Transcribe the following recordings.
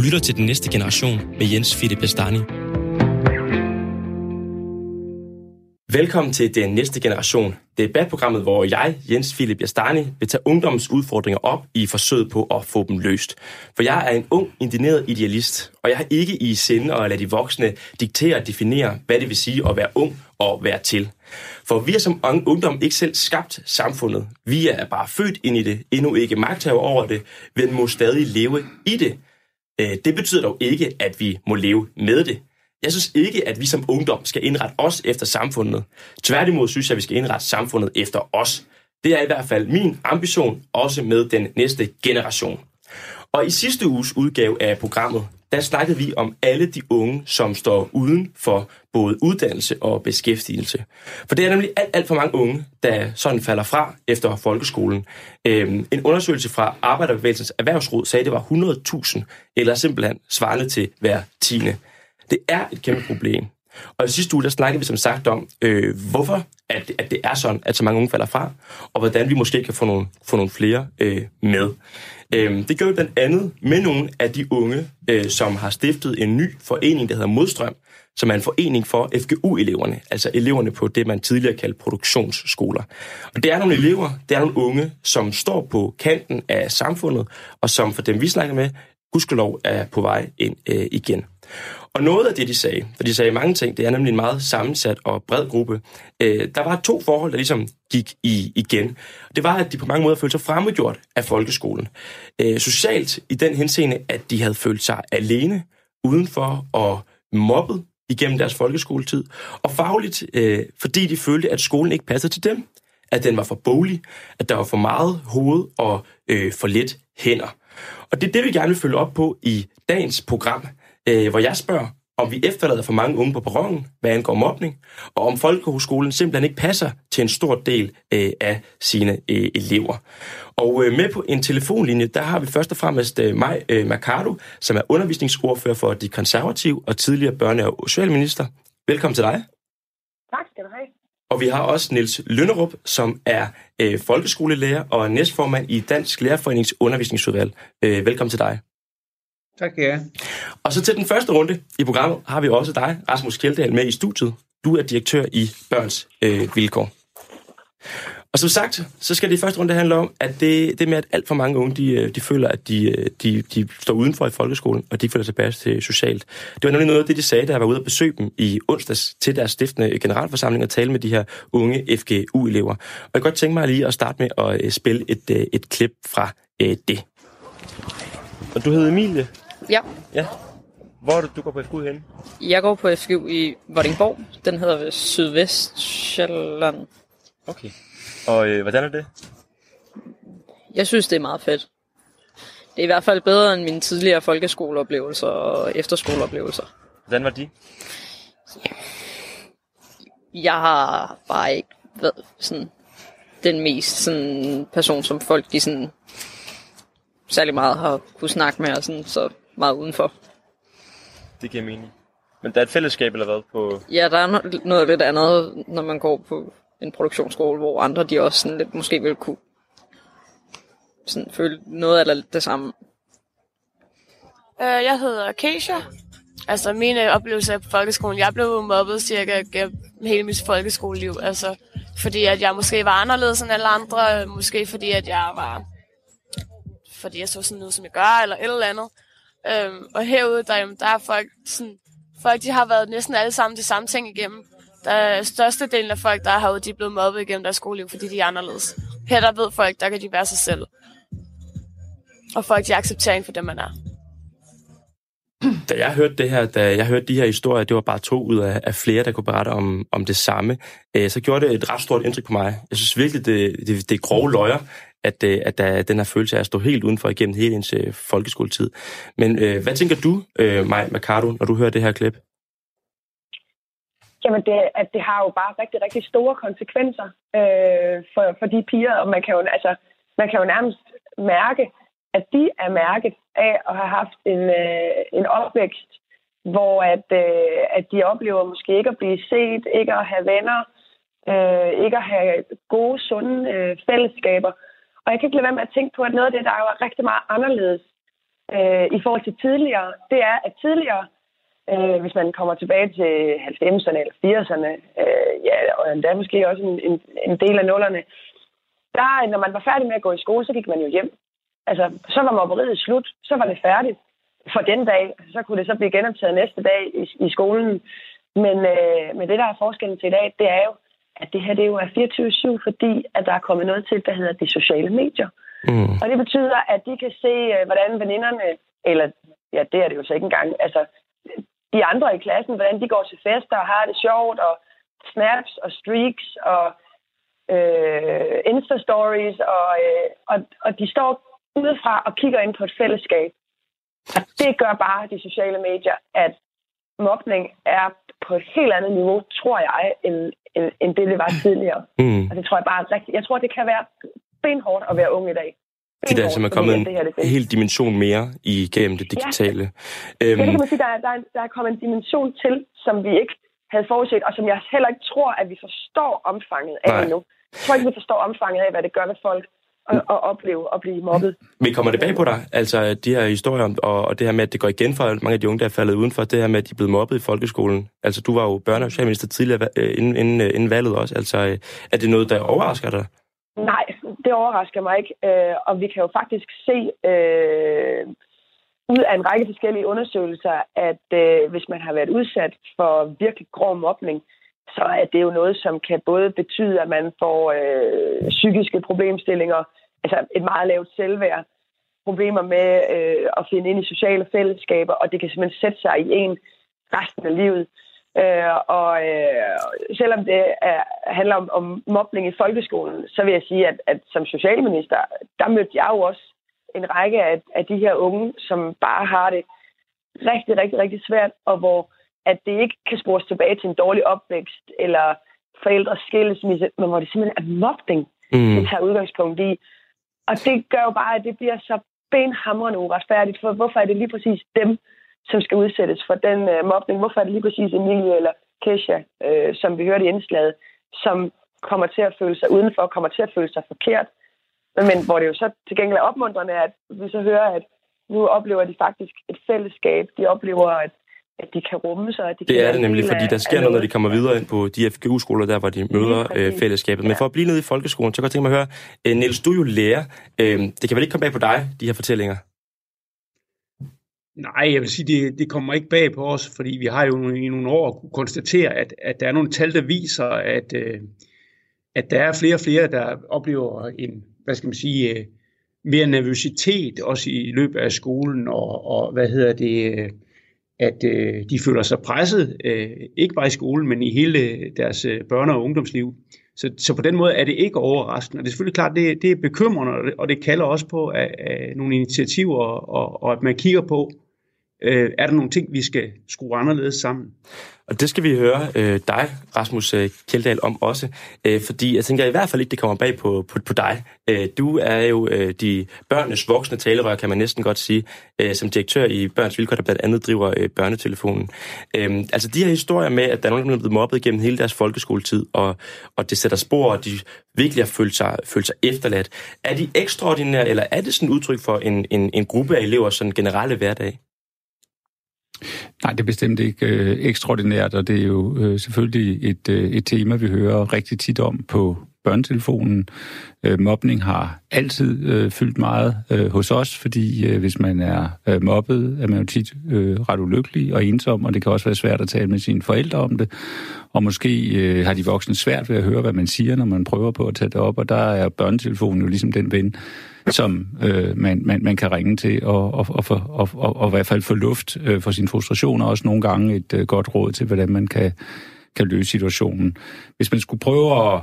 Du lytter til Den Næste Generation med Jens Philip Bestani. Velkommen til Den Næste Generation, debatprogrammet, hvor jeg, Jens Philip Jastani, vil tage ungdommens udfordringer op i forsøget på at få dem løst. For jeg er en ung, indineret idealist, og jeg har ikke i sinde at lade de voksne diktere og definere, hvad det vil sige at være ung og være til. For vi er som ungdom ikke selv skabt samfundet. Vi er bare født ind i det, endnu ikke magthaver over det, men må stadig leve i det. Øh, det betyder dog ikke, at vi må leve med det. Jeg synes ikke, at vi som ungdom skal indrette os efter samfundet. Tværtimod synes jeg, at vi skal indrette samfundet efter os. Det er i hvert fald min ambition, også med den næste generation. Og i sidste uges udgave af programmet, der snakkede vi om alle de unge, som står uden for både uddannelse og beskæftigelse. For det er nemlig alt, alt for mange unge, der sådan falder fra efter folkeskolen. Øhm, en undersøgelse fra Arbejderbevægelsens Erhvervsråd sagde, at det var 100.000, eller simpelthen svarende til hver tiende. Det er et kæmpe problem. Og i sidste uge, der snakkede vi som sagt om, øh, hvorfor at, at det er sådan, at så mange unge falder fra, og hvordan vi måske kan få nogle, få nogle flere øh, med. Øh, det gør vi blandt andet med nogle af de unge, øh, som har stiftet en ny forening, der hedder Modstrøm, som er en forening for FGU-eleverne, altså eleverne på det, man tidligere kaldte produktionsskoler. Og det er nogle elever, det er nogle unge, som står på kanten af samfundet, og som for dem, vi snakker med, gudskelov er på vej ind øh, igen. Og noget af det, de sagde, for de sagde mange ting, det er nemlig en meget sammensat og bred gruppe, øh, der var to forhold, der ligesom gik i, igen. Det var, at de på mange måder følte sig fremmedgjort af folkeskolen. Øh, socialt i den henseende, at de havde følt sig alene, udenfor og mobbet igennem deres folkeskoletid, og fagligt, øh, fordi de følte, at skolen ikke passede til dem, at den var for bolig, at der var for meget hoved og øh, for lidt hænder. Og det er det, vi gerne vil følge op på i dagens program øh, hvor jeg spørger, om vi efterlader for mange unge på perronen, hvad angår mobning, og om folkehøjskolen simpelthen ikke passer til en stor del øh, af sine øh, elever. Og øh, med på en telefonlinje, der har vi først og fremmest øh, mig, øh, Mercado, som er undervisningsordfører for de konservative og tidligere børne- og socialminister. Velkommen til dig. Tak skal du have. Og vi har også Niels Lønnerup, som er øh, folkeskolelærer og næstformand i Dansk Lærerforenings undervisningsudvalg. Øh, velkommen til dig. Tak, ja. Og så til den første runde i programmet har vi også dig, Rasmus Kjeldahl, med i studiet. Du er direktør i Børns øh, Vilkår. Og som sagt, så skal det i første runde handle om, at det, det med, at alt for mange unge, de, øh, de føler, at de, øh, de, de står udenfor i folkeskolen, og de føler sig tilbage til socialt. Det var nemlig noget af det, de sagde, da jeg var ude og besøge dem i onsdags til deres stiftende generalforsamling og tale med de her unge FGU-elever. Og jeg kan godt tænke mig lige at starte med at øh, spille et, et klip fra det. Og du hedder Emilie? Ja. Ja. Hvor er det, du går på FGU hen? Jeg går på FGU i Vordingborg. Den hedder Sydvest-Sjælland. Okay. Og øh, hvordan er det? Jeg synes, det er meget fedt. Det er i hvert fald bedre end mine tidligere folkeskoleoplevelser og efterskoleoplevelser. Hvordan var de? Jeg har bare ikke været sådan den mest sådan, person, som folk de sådan særlig meget har kunne snakke med, og sådan, så meget udenfor. Det giver mening. Men der er et fællesskab eller hvad på... Ja, der er noget lidt andet, når man går på en produktionsskole, hvor andre de også sådan lidt måske vil kunne sådan føle noget af det samme. Uh, jeg hedder Keisha. Altså mine oplevelser på folkeskolen, jeg blev mobbet cirka hele mit folkeskoleliv. Altså fordi at jeg måske var anderledes end alle andre, måske fordi at jeg var fordi jeg så sådan noget, som jeg gør, eller et eller andet. Øhm, og herude, der, der er folk, sådan, folk, de har været næsten alle sammen de samme ting igennem. Der er største delen af folk, der er herude, de er blevet mobbet igennem deres skoleliv, fordi de er anderledes. Her der ved folk, der kan de være sig selv. Og folk, de accepterer en for det, man er. Da jeg hørte det her, da jeg hørte de her historier, det var bare to ud af, af flere, der kunne berette om, om det samme, øh, så gjorde det et ret stort indtryk på mig. Jeg synes virkelig, det, det, det er grove løjer, at, øh, at der er den her følelse af at stå helt udenfor igennem hele ens øh, folkeskoletid. Men øh, hvad tænker du, øh, Maj Mercado, når du hører det her klip? Jamen, det, at det har jo bare rigtig, rigtig store konsekvenser øh, for, for de piger, og man kan, jo, altså, man kan jo nærmest mærke, at de er mærket af at have haft en, øh, en opvækst, hvor at, øh, at de oplever måske ikke at blive set, ikke at have venner, øh, ikke at have gode, sunde øh, fællesskaber. Og jeg kan ikke lade være med at tænke på, at noget af det, der er jo rigtig meget anderledes øh, i forhold til tidligere, det er, at tidligere, øh, hvis man kommer tilbage til 90'erne eller 80'erne, øh, ja, og endda måske også en, en, en del af nullerne, der, når man var færdig med at gå i skole, så gik man jo hjem. Altså, så var mobberiet slut, så var det færdigt for den dag. Så kunne det så blive genoptaget næste dag i, i skolen. Men, øh, men det, der er forskellen til i dag, det er jo, at det her det jo er 24-7, fordi at der er kommet noget til, der hedder de sociale medier. Mm. Og det betyder, at de kan se, øh, hvordan veninderne, eller ja, det er det jo så ikke engang, altså de andre i klassen, hvordan de går til fester og har det sjovt, og snaps og streaks og øh, Insta-stories, og, øh, og, og de står udefra og kigger ind på et fællesskab. Og det gør bare de sociale medier, at mobning er på et helt andet niveau, tror jeg, end, end, end det, det var tidligere. Mm. Og det tror jeg bare er rigtigt. Jeg tror, det kan være benhårdt at være ung i dag. Det der som er kommet en det hel dimension mere igennem det digitale. Ja, øhm. ja det kan man sige, der er, der, er, der er kommet en dimension til, som vi ikke havde forudset, og som jeg heller ikke tror, at vi forstår omfanget af Nej. endnu. Jeg tror ikke, vi forstår omfanget af, hvad det gør ved folk at, at opleve at blive mobbet. Men kommer det bag på dig? Altså de her historier og, og det her med, at det går igen for mange af de unge, der er faldet udenfor, det her med, at de er blevet mobbet i folkeskolen. Altså du var jo børne- og socialminister tidligere øh, inden, inden, øh, inden valget også. Altså øh, er det noget, der overrasker dig? Nej, det overrasker mig ikke. Og vi kan jo faktisk se øh, ud af en række forskellige undersøgelser, at øh, hvis man har været udsat for virkelig grov mobning, så er det jo noget, som kan både betyde, at man får øh, psykiske problemstillinger, altså et meget lavt selvværd, problemer med øh, at finde ind i sociale fællesskaber, og det kan simpelthen sætte sig i en resten af livet. Øh, og øh, selvom det er, handler om, om mobning i folkeskolen, så vil jeg sige, at, at som socialminister, der mødte jeg jo også en række af, af de her unge, som bare har det rigtig, rigtig, rigtig svært, og hvor at det ikke kan spores tilbage til en dårlig opvækst, eller forældres skilsmisse, men hvor det simpelthen er mobning, mm. det tager udgangspunkt i. Og det gør jo bare, at det bliver så benhamrende uretfærdigt, for hvorfor er det lige præcis dem, som skal udsættes for den uh, mobning? Hvorfor er det lige præcis Emilie eller Kesha, uh, som vi hørte i indslaget, som kommer til at føle sig udenfor, kommer til at føle sig forkert? Men hvor det jo så til gengæld er opmuntrende, at vi så hører, at nu oplever de faktisk et fællesskab. De oplever, at at de kan rumme sig. At de det kan er det nemlig, fordi der sker noget, når de kommer videre ind på de FGU-skoler, der hvor de møder øh, fællesskabet. Men for at blive nede i folkeskolen, så kan jeg tænke mig at høre, øh, Niels, du er jo lærer. Øh, det kan vel ikke komme bag på dig, de her fortællinger? Nej, jeg vil sige, det, det kommer ikke bag på os, fordi vi har jo i nogle år kunne konstatere, at, at der er nogle tal, der viser, at, øh, at der er flere og flere, der oplever en, hvad skal man sige, øh, mere nervøsitet også i løbet af skolen, og, og hvad hedder det, øh, at øh, de føler sig presset, øh, ikke bare i skolen, men i hele øh, deres øh, børne- og ungdomsliv. Så, så på den måde er det ikke overraskende. Og det er selvfølgelig klart, det, det er bekymrende, og det kalder også på at, at nogle initiativer, og, og at man kigger på, øh, er der nogle ting, vi skal skrue anderledes sammen. Og det skal vi høre øh, dig, Rasmus øh, om også. Øh, fordi jeg tænker i hvert fald ikke, det kommer bag på, på, på dig. Øh, du er jo øh, de børnenes voksne talerør, kan man næsten godt sige, øh, som direktør i Børns Vilkår, der blandt andet driver øh, børnetelefonen. Øh, altså de her historier med, at der er nogen, der er blevet mobbet gennem hele deres folkeskoletid, og, og det sætter spor, og de virkelig har følt sig, følt sig efterladt. Er de ekstraordinære, eller er det sådan et udtryk for en, en, en gruppe af elever, sådan generelle hverdag? Nej, det er bestemt ikke øh, ekstraordinært, og det er jo øh, selvfølgelig et, øh, et tema, vi hører rigtig tit om på børnetelefonen. Øh, mobning har altid øh, fyldt meget øh, hos os, fordi øh, hvis man er øh, mobbet, er man jo tit øh, ret ulykkelig og ensom, og det kan også være svært at tale med sine forældre om det. Og måske øh, har de voksne svært ved at høre, hvad man siger, når man prøver på at tage det op, og der er børnetelefonen jo ligesom den ven, som øh, man, man, man kan ringe til og, og, og, og, og, og i hvert fald få luft øh, for sin frustration, og også nogle gange et øh, godt råd til, hvordan man kan, kan løse situationen. Hvis man skulle prøve at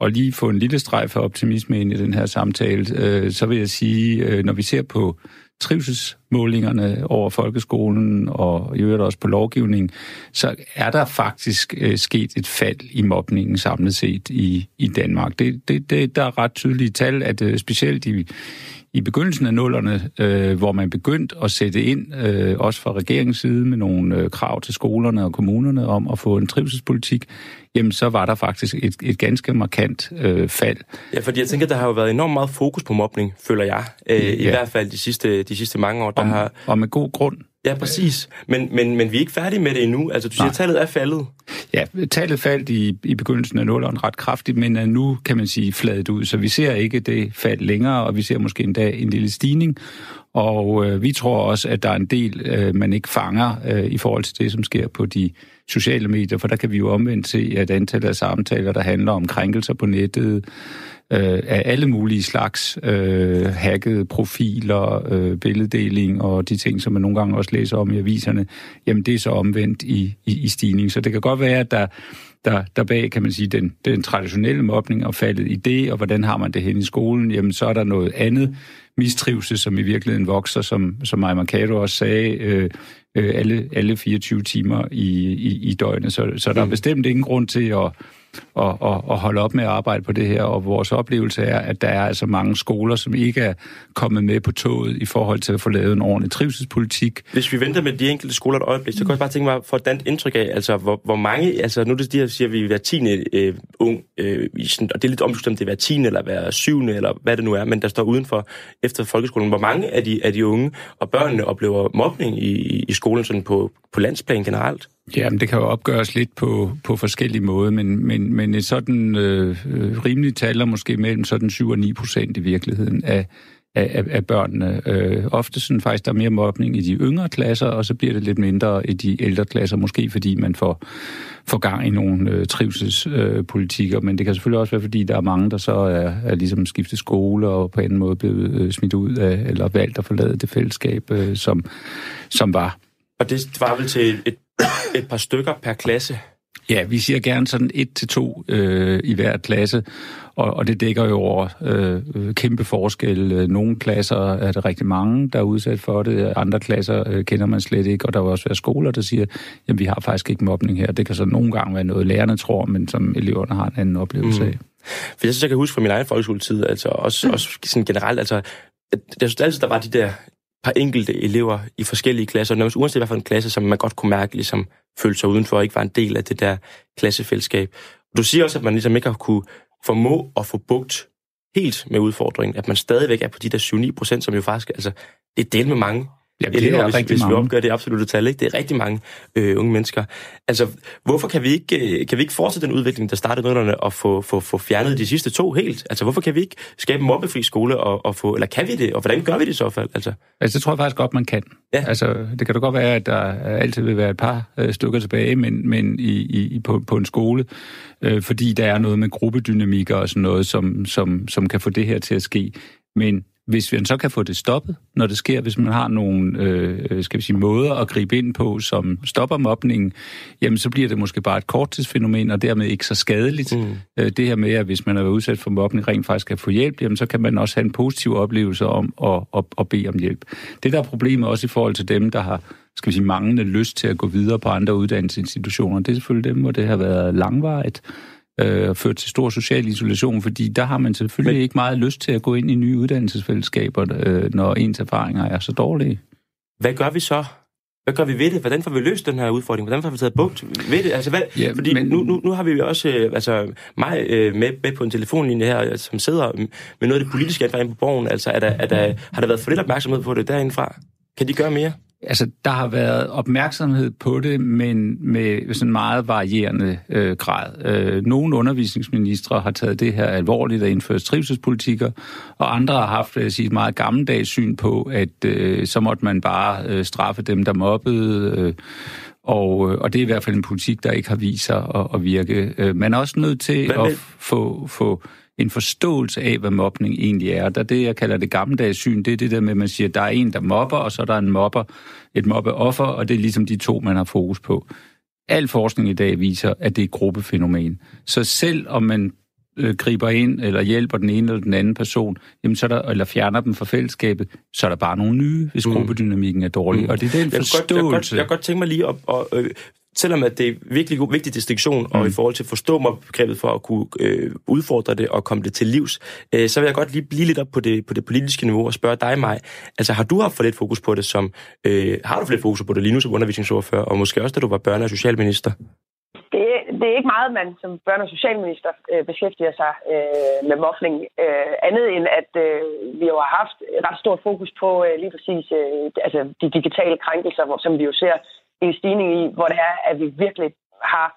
og lige få en lille streg for optimisme ind i den her samtale, øh, så vil jeg sige, øh, når vi ser på trivselsmålingerne over folkeskolen og i øvrigt også på lovgivningen, så er der faktisk øh, sket et fald i mobningen samlet set i, i Danmark. Det, det, det, der er ret tydelige tal, at øh, specielt i, i begyndelsen af nullerne, øh, hvor man begyndte at sætte ind, øh, også fra regeringens side, med nogle øh, krav til skolerne og kommunerne om at få en trivselspolitik, jamen så var der faktisk et, et ganske markant øh, fald. Ja, fordi jeg tænker, der har jo været enormt meget fokus på mobning, føler jeg. Øh, ja. I hvert fald de sidste, de sidste mange år. Der og, har... og med god grund. Ja, præcis. Men, men, men vi er ikke færdige med det endnu. Altså, du siger, at tallet er faldet. Ja, tallet faldt i, i begyndelsen af nulleren ret kraftigt, men er nu, kan man sige, fladet ud. Så vi ser ikke det fald længere, og vi ser måske endda en lille stigning. Og øh, vi tror også, at der er en del, øh, man ikke fanger øh, i forhold til det, som sker på de sociale medier, for der kan vi jo omvendt se, at antallet af samtaler, der handler om krænkelser på nettet, øh, af alle mulige slags øh, hackede profiler, øh, billeddeling og de ting, som man nogle gange også læser om i aviserne, jamen det er så omvendt i, i, i stigning. Så det kan godt være, at der, der, der bag, kan man sige, den, den traditionelle mobning og faldet i det, og hvordan har man det hen i skolen, jamen så er der noget andet mistrivsel, som i virkeligheden vokser, som, som Maja Mercado også sagde, øh, øh, alle, alle 24 timer i, i, i døgnet. Så, så der er mm. bestemt ingen grund til at at, at, at holde op med at arbejde på det her, og vores oplevelse er, at der er altså mange skoler, som ikke er kommet med på toget i forhold til at få lavet en ordentlig trivselspolitik. Hvis vi venter med de enkelte skoler et øjeblik, så kan jeg bare tænke mig for et indtryk af, altså hvor, hvor mange, altså nu er det de her, siger vi, hver tiende øh, ung, øh, i sådan, og det er lidt omstændigt, om det er hver tiende eller hver syvende, eller hvad det nu er, men der står udenfor efter folkeskolen, hvor mange af de, af de unge og børnene oplever mobning i, i skolen sådan på, på landsplan generelt? Ja, men det kan jo opgøres lidt på, på forskellige måder, men, men, men et sådan øh, øh rimeligt tal er måske mellem sådan 7 og 9 procent i virkeligheden af, af, af børnene. Øh, ofte sådan faktisk, der er mere mobning i de yngre klasser, og så bliver det lidt mindre i de ældre klasser, måske fordi man får, får gang i nogle øh, trivselspolitikker, øh, men det kan selvfølgelig også være, fordi der er mange, der så er, er ligesom skiftet skole og på en måde blevet øh, smidt ud af, eller valgt at forlade det fællesskab, øh, som, som var. Og det var vel til et et par stykker per klasse? Ja, vi siger gerne sådan et til to øh, i hver klasse, og, og det dækker jo over øh, kæmpe forskel. Nogle klasser er der rigtig mange, der er udsat for det, andre klasser øh, kender man slet ikke, og der vil også være skoler, der siger, at vi har faktisk ikke mobning her. Det kan så nogle gange være noget, lærerne tror, men som eleverne har en anden oplevelse mm. af. For jeg synes, jeg kan huske fra min egen folkeskoletid, altså også, mm. også sådan generelt, altså, jeg synes altid, der var de der par enkelte elever i forskellige klasser, nærmest uanset hvad for en klasse, som man godt kunne mærke, ligesom følte sig udenfor og ikke var en del af det der klassefællesskab. Du siger også, at man ligesom ikke har kunne formå at få bugt helt med udfordringen, at man stadigvæk er på de der 7-9 procent, som jo faktisk, altså, det er del med mange. Ja, det elever, er hvis, hvis vi opgør det absolutte tal. Ikke? Det er rigtig mange øh, unge mennesker. Altså, hvorfor kan vi ikke, øh, kan vi ikke fortsætte den udvikling, der startede nullerne, og få, få, få fjernet de sidste to helt? Altså, hvorfor kan vi ikke skabe en mobbefri skole, og, og få, eller kan vi det, og hvordan gør vi det i så fald? Altså, altså det tror jeg faktisk godt, man kan. Ja. Altså, det kan da godt være, at der altid vil være et par øh, stykker tilbage, men, men i, i, på, på en skole, øh, fordi der er noget med gruppedynamikker og sådan noget, som, som, som kan få det her til at ske. Men hvis man så kan få det stoppet, når det sker, hvis man har nogle øh, skal vi sige, måder at gribe ind på, som stopper mobningen, jamen så bliver det måske bare et korttidsfænomen, og dermed ikke så skadeligt. Mm. Øh, det her med, at hvis man er udsat for mobning, rent faktisk kan få hjælp, jamen så kan man også have en positiv oplevelse om at, at, at bede om hjælp. Det der er problemet også i forhold til dem, der har skal vi sige, manglende lyst til at gå videre på andre uddannelsesinstitutioner, det er selvfølgelig dem, hvor det har været langvarigt øh, ført til stor social isolation, fordi der har man selvfølgelig Men... ikke meget lyst til at gå ind i nye uddannelsesfællesskaber, øh, når ens erfaringer er så dårlige. Hvad gør vi så? Hvad gør vi ved det? Hvordan får vi løst den her udfordring? Hvordan får vi taget bugt ved det? Altså, hvad, ja, fordi men... nu, nu, nu har vi også øh, altså, mig øh, med, med på en telefonlinje her, som sidder med noget af det politiske ansvar på borgen. Altså, er der, er der, har der været for lidt opmærksomhed på det derindefra? Kan de gøre mere? Altså, der har været opmærksomhed på det, men med sådan meget varierende øh, grad. Øh, nogle undervisningsministre har taget det her alvorligt og indført trivselspolitikker, og andre har haft jeg sige, et meget gammeldags syn på, at øh, så måtte man bare øh, straffe dem, der mobbede. Øh, og, øh, og det er i hvert fald en politik, der ikke har vist sig at, at virke. Øh, man er også nødt til at få... få en forståelse af, hvad mobning egentlig er. Der det, jeg kalder det gammeldags syn, det er det der med, at man siger, at der er en, der mobber, og så er der en mobber, et mobbeoffer, og det er ligesom de to, man har fokus på. Al forskning i dag viser, at det er et gruppefænomen. Så selv om man øh, griber ind eller hjælper den ene eller den anden person, jamen så der, eller fjerner dem fra fællesskabet, så er der bare nogle nye, hvis mm. gruppedynamikken er dårlig. Mm. Og det er den jeg forståelse... Godt, jeg, godt, jeg godt tænke mig lige at, at, at selvom at det er virkelig god, vigtig distinktion, mm. og i forhold til at forstå mobbebegrebet for at kunne øh, udfordre det og komme det til livs, øh, så vil jeg godt lige blive lidt op på det, på det politiske niveau og spørge dig, mig. Altså, har du haft for lidt fokus på det som... Øh, har du for lidt fokus på det lige nu som undervisningsordfører, og måske også, da du var børne- og socialminister? Det, det er ikke meget, man som børne- og socialminister øh, beskæftiger sig øh, med mobning. Øh, andet end, at øh, vi jo har haft ret stort fokus på øh, lige præcis øh, altså de digitale krænkelser, hvor, som vi jo ser en stigning i, hvor det er, at vi virkelig har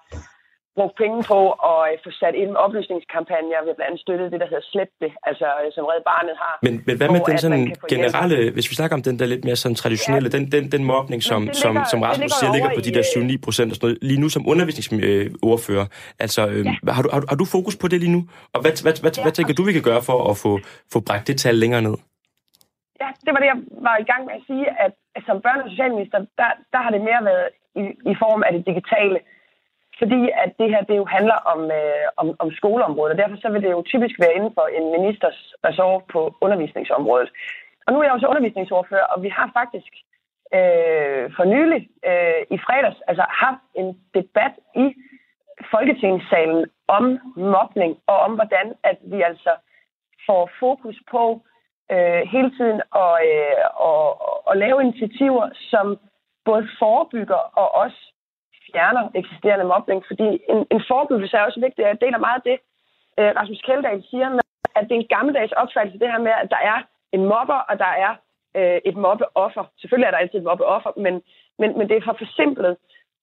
brugt penge på at øh, få sat ind oplysningskampagner. Vi har blandt andet støttet det, der hedder Slet det, altså øh, som Red Barnet har. Men, men hvad med den sådan generelle, hjælp. hvis vi snakker om den der lidt mere sådan traditionelle, ja. den, den, den mobning, som, ligger, som, som Rasmus siger, ligger på de der 7-9 øh, procent og sådan noget, lige nu som undervisningsordfører. Altså, øh, ja. har, du, har, har du fokus på det lige nu? Og hvad, hvad, hvad, ja. hvad tænker du, vi kan gøre for at få, få bragt det tal længere ned? Ja, det var det, jeg var i gang med at sige, at som børne- og socialminister, der, der har det mere været i, i form af det digitale fordi at det her det jo handler om, øh, om, om skoleområdet, og derfor så vil det jo typisk være inden for en ministers ressort på undervisningsområdet. Og nu er jeg også undervisningsordfører, og vi har faktisk øh, for nylig øh, i fredags altså haft en debat i Folketingssalen om mobning, og om hvordan at vi altså får fokus på øh, hele tiden at, øh, og, og lave initiativer, som både forebygger og også fjerner eksisterende mobning, fordi en, en forebyggelse er også vigtig, jeg deler meget af det, øh, Rasmus Kjeldahl siger, med, at det er en gammeldags opfattelse, det her med, at der er en mobber, og der er øh, et mobbeoffer. Selvfølgelig er der altid et mobbeoffer, men, men, men det er for forsimplet.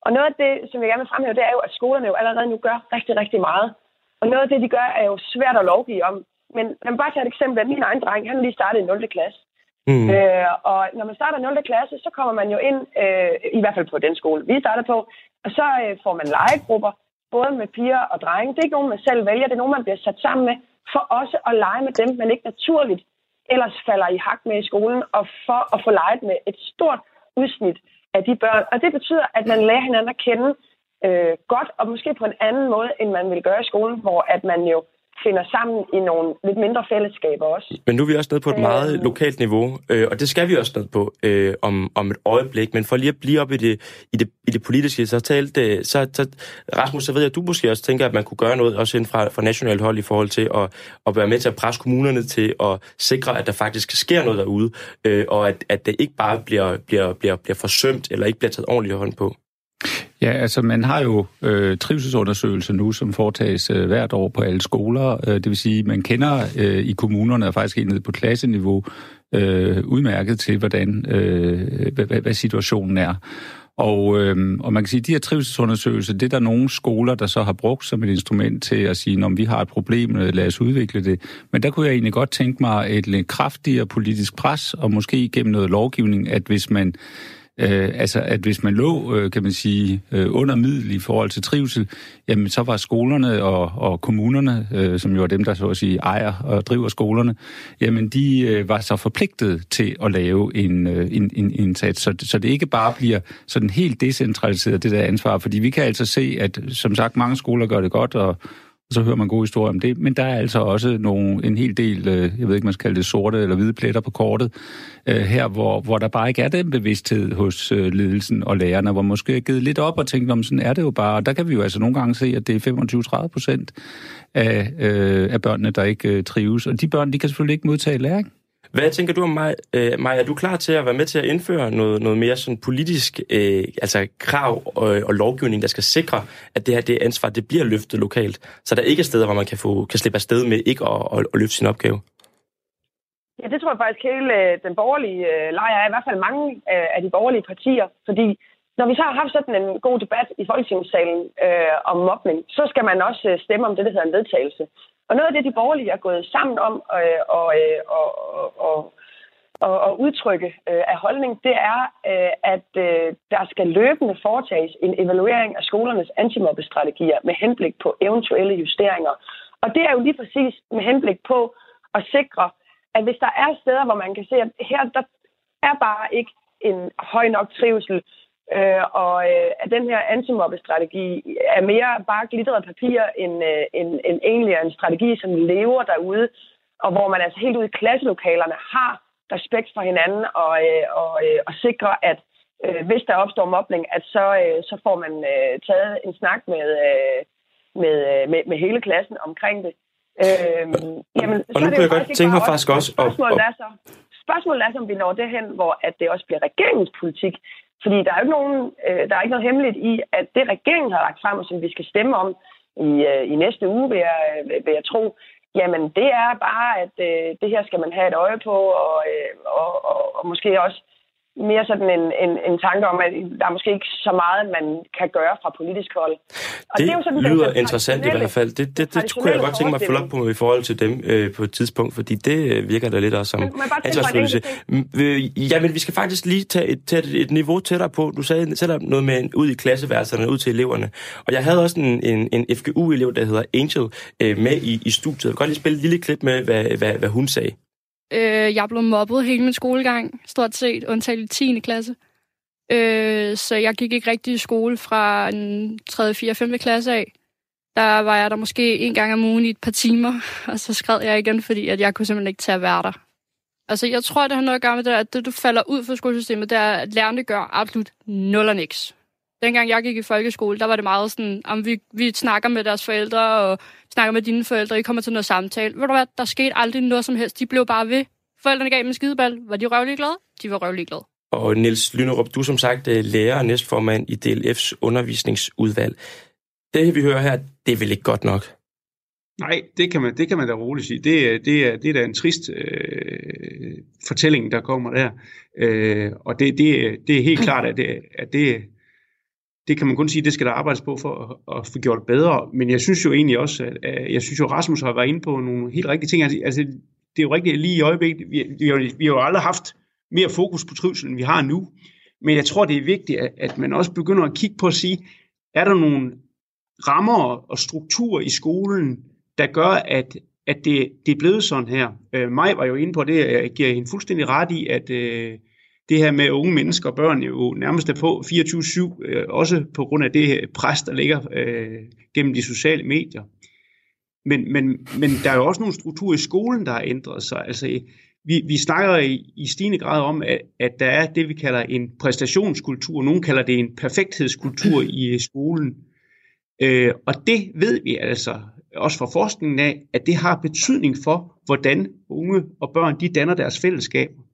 Og noget af det, som jeg gerne vil fremhæve, det er jo, at skolerne jo allerede nu gør rigtig, rigtig meget. Og noget af det, de gør, er jo svært at lovgive om. Men lad mig bare tage et eksempel af min egen dreng. Han lige startede i 0. klasse. Mm. Øh, og når man starter 0. klasse, så kommer man jo ind, øh, i hvert fald på den skole, vi starter på, og så øh, får man legegrupper, både med piger og drenge. Det er ikke nogen, man selv vælger, det er nogen, man bliver sat sammen med, for også at lege med dem, man ikke naturligt ellers falder i hak med i skolen, og for at få leget med et stort udsnit af de børn. Og det betyder, at man lærer hinanden at kende øh, godt, og måske på en anden måde, end man vil gøre i skolen, hvor at man jo finder sammen i nogle lidt mindre fællesskaber også. Men nu er vi også nede på et meget øh, lokalt niveau, øh, og det skal vi også ned på øh, om, om et øjeblik. Men for lige at blive op i det, i det, i det politiske, så talte så, så, Rasmus, så ved jeg, at du måske også tænker, at man kunne gøre noget også inden fra, fra nationalt hold i forhold til at, at være med til at presse kommunerne til at sikre, at der faktisk sker noget derude, øh, og at, at det ikke bare bliver, bliver, bliver, bliver forsømt, eller ikke bliver taget ordentligt hånd på. Ja, altså man har jo øh, trivselsundersøgelser nu, som foretages øh, hvert år på alle skoler. Øh, det vil sige, man kender øh, i kommunerne og faktisk helt ned på klasseniveau øh, udmærket til, hvordan øh, hvad, hvad situationen er. Og, øh, og man kan sige, at de her trivselsundersøgelser, det er der nogle skoler, der så har brugt som et instrument til at sige, om vi har et problem, øh, lad os udvikle det. Men der kunne jeg egentlig godt tænke mig et lidt kraftigere politisk pres, og måske gennem noget lovgivning, at hvis man Øh, altså, at hvis man lå, øh, kan man sige, øh, under middel i forhold til trivsel, jamen så var skolerne og, og kommunerne, øh, som jo er dem, der så at sige ejer og driver skolerne, jamen de øh, var så forpligtet til at lave en, øh, en, en indsats. Så, så det ikke bare bliver sådan helt decentraliseret, det der ansvar, fordi vi kan altså se, at som sagt, mange skoler gør det godt, og og så hører man gode historier om det. Men der er altså også nogle, en hel del, øh, jeg ved ikke, man skal kalde det sorte eller hvide pletter på kortet, øh, her, hvor, hvor der bare ikke er den bevidsthed hos øh, ledelsen og lærerne, hvor måske er givet lidt op og tænkt, om sådan er det jo bare. Og der kan vi jo altså nogle gange se, at det er 25-30 procent af, øh, af børnene, der ikke øh, trives. Og de børn, de kan selvfølgelig ikke modtage læring. Hvad tænker du om mig? Øh, Maja, er du klar til at være med til at indføre noget, noget mere sådan politisk øh, altså krav og, og lovgivning, der skal sikre, at det her det ansvar det bliver løftet lokalt, så der ikke er steder, hvor man kan, få, kan slippe afsted med ikke at, at, at løfte sin opgave? Ja, det tror jeg faktisk hele øh, den borgerlige øh, lejr er, i hvert fald mange øh, af de borgerlige partier, fordi når vi så har haft sådan en god debat i Folketingssalen øh, om mobning, så skal man også øh, stemme om det, der hedder en vedtagelse. Og noget af det, de borgerlige er gået sammen om øh, og, øh, og, og, og, og udtrykke øh, af holdning, det er, øh, at øh, der skal løbende foretages en evaluering af skolernes antimobbestrategier med henblik på eventuelle justeringer. Og det er jo lige præcis med henblik på at sikre, at hvis der er steder, hvor man kan se, at her der er bare ikke en høj nok trivsel, Øh, og øh, at den her antimobbestrategi er mere bare glitret papir, end, øh, end, end egentlig en strategi, som lever derude, og hvor man altså helt ude i klasselokalerne har respekt for hinanden og, øh, og, øh, og sikrer, at øh, hvis der opstår mobning, at så, øh, så får man øh, taget en snak med, øh, med, øh, med, med hele klassen omkring det. Øh, jamen, og nu kunne jeg godt tænke mig faktisk også... Spørgsmålet, er så, spørgsmålet er så, om vi når det hen, hvor at det også bliver regeringens politik. Fordi der er jo ikke, nogen, øh, der er ikke noget hemmeligt i, at det regeringen har lagt frem, og som vi skal stemme om i, øh, i næste uge, vil jeg, vil jeg tro, jamen det er bare, at øh, det her skal man have et øje på, og, øh, og, og, og måske også mere sådan en, en, en tanke om, at der er måske ikke så meget, man kan gøre fra politisk hold. Og det, det er jo sådan, lyder det interessant i hvert fald. Det, det, det kunne jeg godt tænke mig at følge op på i forhold til dem øh, på et tidspunkt, fordi det øh, virker da lidt også som ansvarsfølelse. Øh, ja, men vi skal faktisk lige tage et, tage et niveau tættere på. Du sagde sætter noget med ud i klasseværelserne, ud til eleverne. Og jeg havde også en, en, en FGU-elev, der hedder Angel, øh, med i, i studiet. Jeg vil godt lige spille et lille klip med, hvad, hvad, hvad hun sagde. Øh, jeg blev mobbet hele min skolegang, stort set, undtaget i 10. klasse. Øh, så jeg gik ikke rigtig i skole fra en 3., 4., 5. klasse af. Der var jeg der måske en gang om ugen i et par timer, og så skred jeg igen, fordi at jeg kunne simpelthen ikke tage at være der. Altså, jeg tror, det har noget at gøre med det, at det, du falder ud fra skolesystemet, det er, at lærerne gør absolut nul og niks. Dengang jeg gik i folkeskole, der var det meget sådan, om vi, vi snakker med deres forældre, og snakker med dine forældre, I kommer til noget samtale. Ved du hvad, der skete aldrig noget som helst. De blev bare ved. Forældrene gav dem en skideball. Var de røvlig glade? De var røvlig glade. Og Niels Lynerup, du er som sagt øh, lærer og næstformand i DLF's undervisningsudvalg. Det, vi hører her, det er vel ikke godt nok? Nej, det kan man, det kan man da roligt sige. Det, det, er, det er da en trist øh, fortælling, der kommer der. Øh, og det, det, det er helt klart, at det, at det, det kan man kun sige, det skal der arbejdes på for at, at få gjort bedre. Men jeg synes jo egentlig også, at, at jeg synes jo, Rasmus har været inde på nogle helt rigtige ting. Altså, altså det er jo rigtigt lige i øjeblikket. Vi, vi, har, vi har jo aldrig haft mere fokus på trivsel, end vi har nu. Men jeg tror, det er vigtigt, at, at man også begynder at kigge på at sige, er der nogle rammer og strukturer i skolen, der gør, at, at det, det er blevet sådan her. Øh, Maj var jo inde på det, jeg giver hende fuldstændig ret i, at øh, det her med unge mennesker og børn jo nærmest er på 24-7, øh, også på grund af det pres, der ligger øh, gennem de sociale medier. Men, men, men der er jo også nogle strukturer i skolen, der har ændret sig. Altså, vi, vi snakker i, i stigende grad om, at, at der er det, vi kalder en præstationskultur. Nogle kalder det en perfekthedskultur i skolen. Øh, og det ved vi altså også fra forskningen af, at det har betydning for, hvordan unge og børn de danner deres fællesskaber.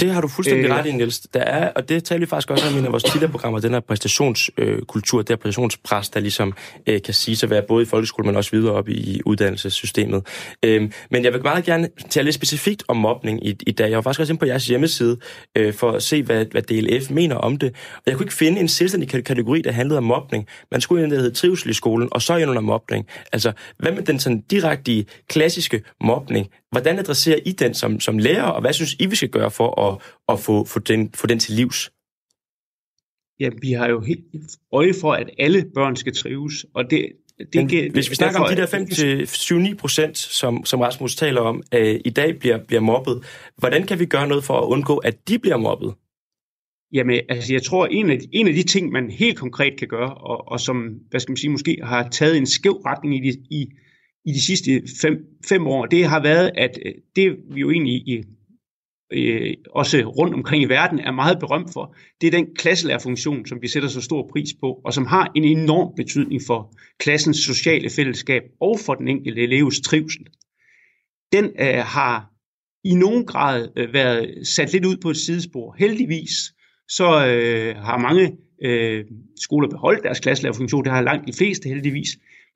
Det har du fuldstændig øh, ret i, Niels. Der er, og det taler vi faktisk også om i en af vores tidligere programmer, den her præstationskultur, øh, det her præstationspres, der ligesom øh, kan sige at være både i folkeskolen, men også videre op i uddannelsessystemet. Øh, men jeg vil meget gerne tale lidt specifikt om mobning i, i dag. Jeg var faktisk også inde på jeres hjemmeside øh, for at se, hvad, hvad DLF mener om det. Og jeg kunne ikke finde en selvstændig kategori, der handlede om mobning. Man skulle ind, der hed trivsel i skolen, og så ind under mobning. Altså, hvad med den sådan direkte klassiske mobning? Hvordan adresserer I den som, som lærer, og hvad synes I, vi skal gøre for at, at få, få, den, få den til livs? Ja, vi har jo helt øje for, at alle børn skal trives, og det, det, Men hvis vi snakker derfor, om de der 5-7-9 procent, som, som Rasmus taler om, øh, i dag bliver, bliver mobbet, hvordan kan vi gøre noget for at undgå, at de bliver mobbet? Jamen, altså jeg tror, en af, de, en af de ting, man helt konkret kan gøre, og, og som, hvad skal man sige, måske har taget en skæv retning i, de, i i de sidste fem, fem år, det har været, at øh, det vi jo egentlig i, øh, også rundt omkring i verden er meget berømt for, det er den klasselærerfunktion, som vi sætter så stor pris på, og som har en enorm betydning for klassens sociale fællesskab og for den enkelte elevs trivsel. Den øh, har i nogen grad øh, været sat lidt ud på et sidespor. Heldigvis så øh, har mange øh, skoler beholdt deres klasselærerfunktion, det har langt de fleste heldigvis,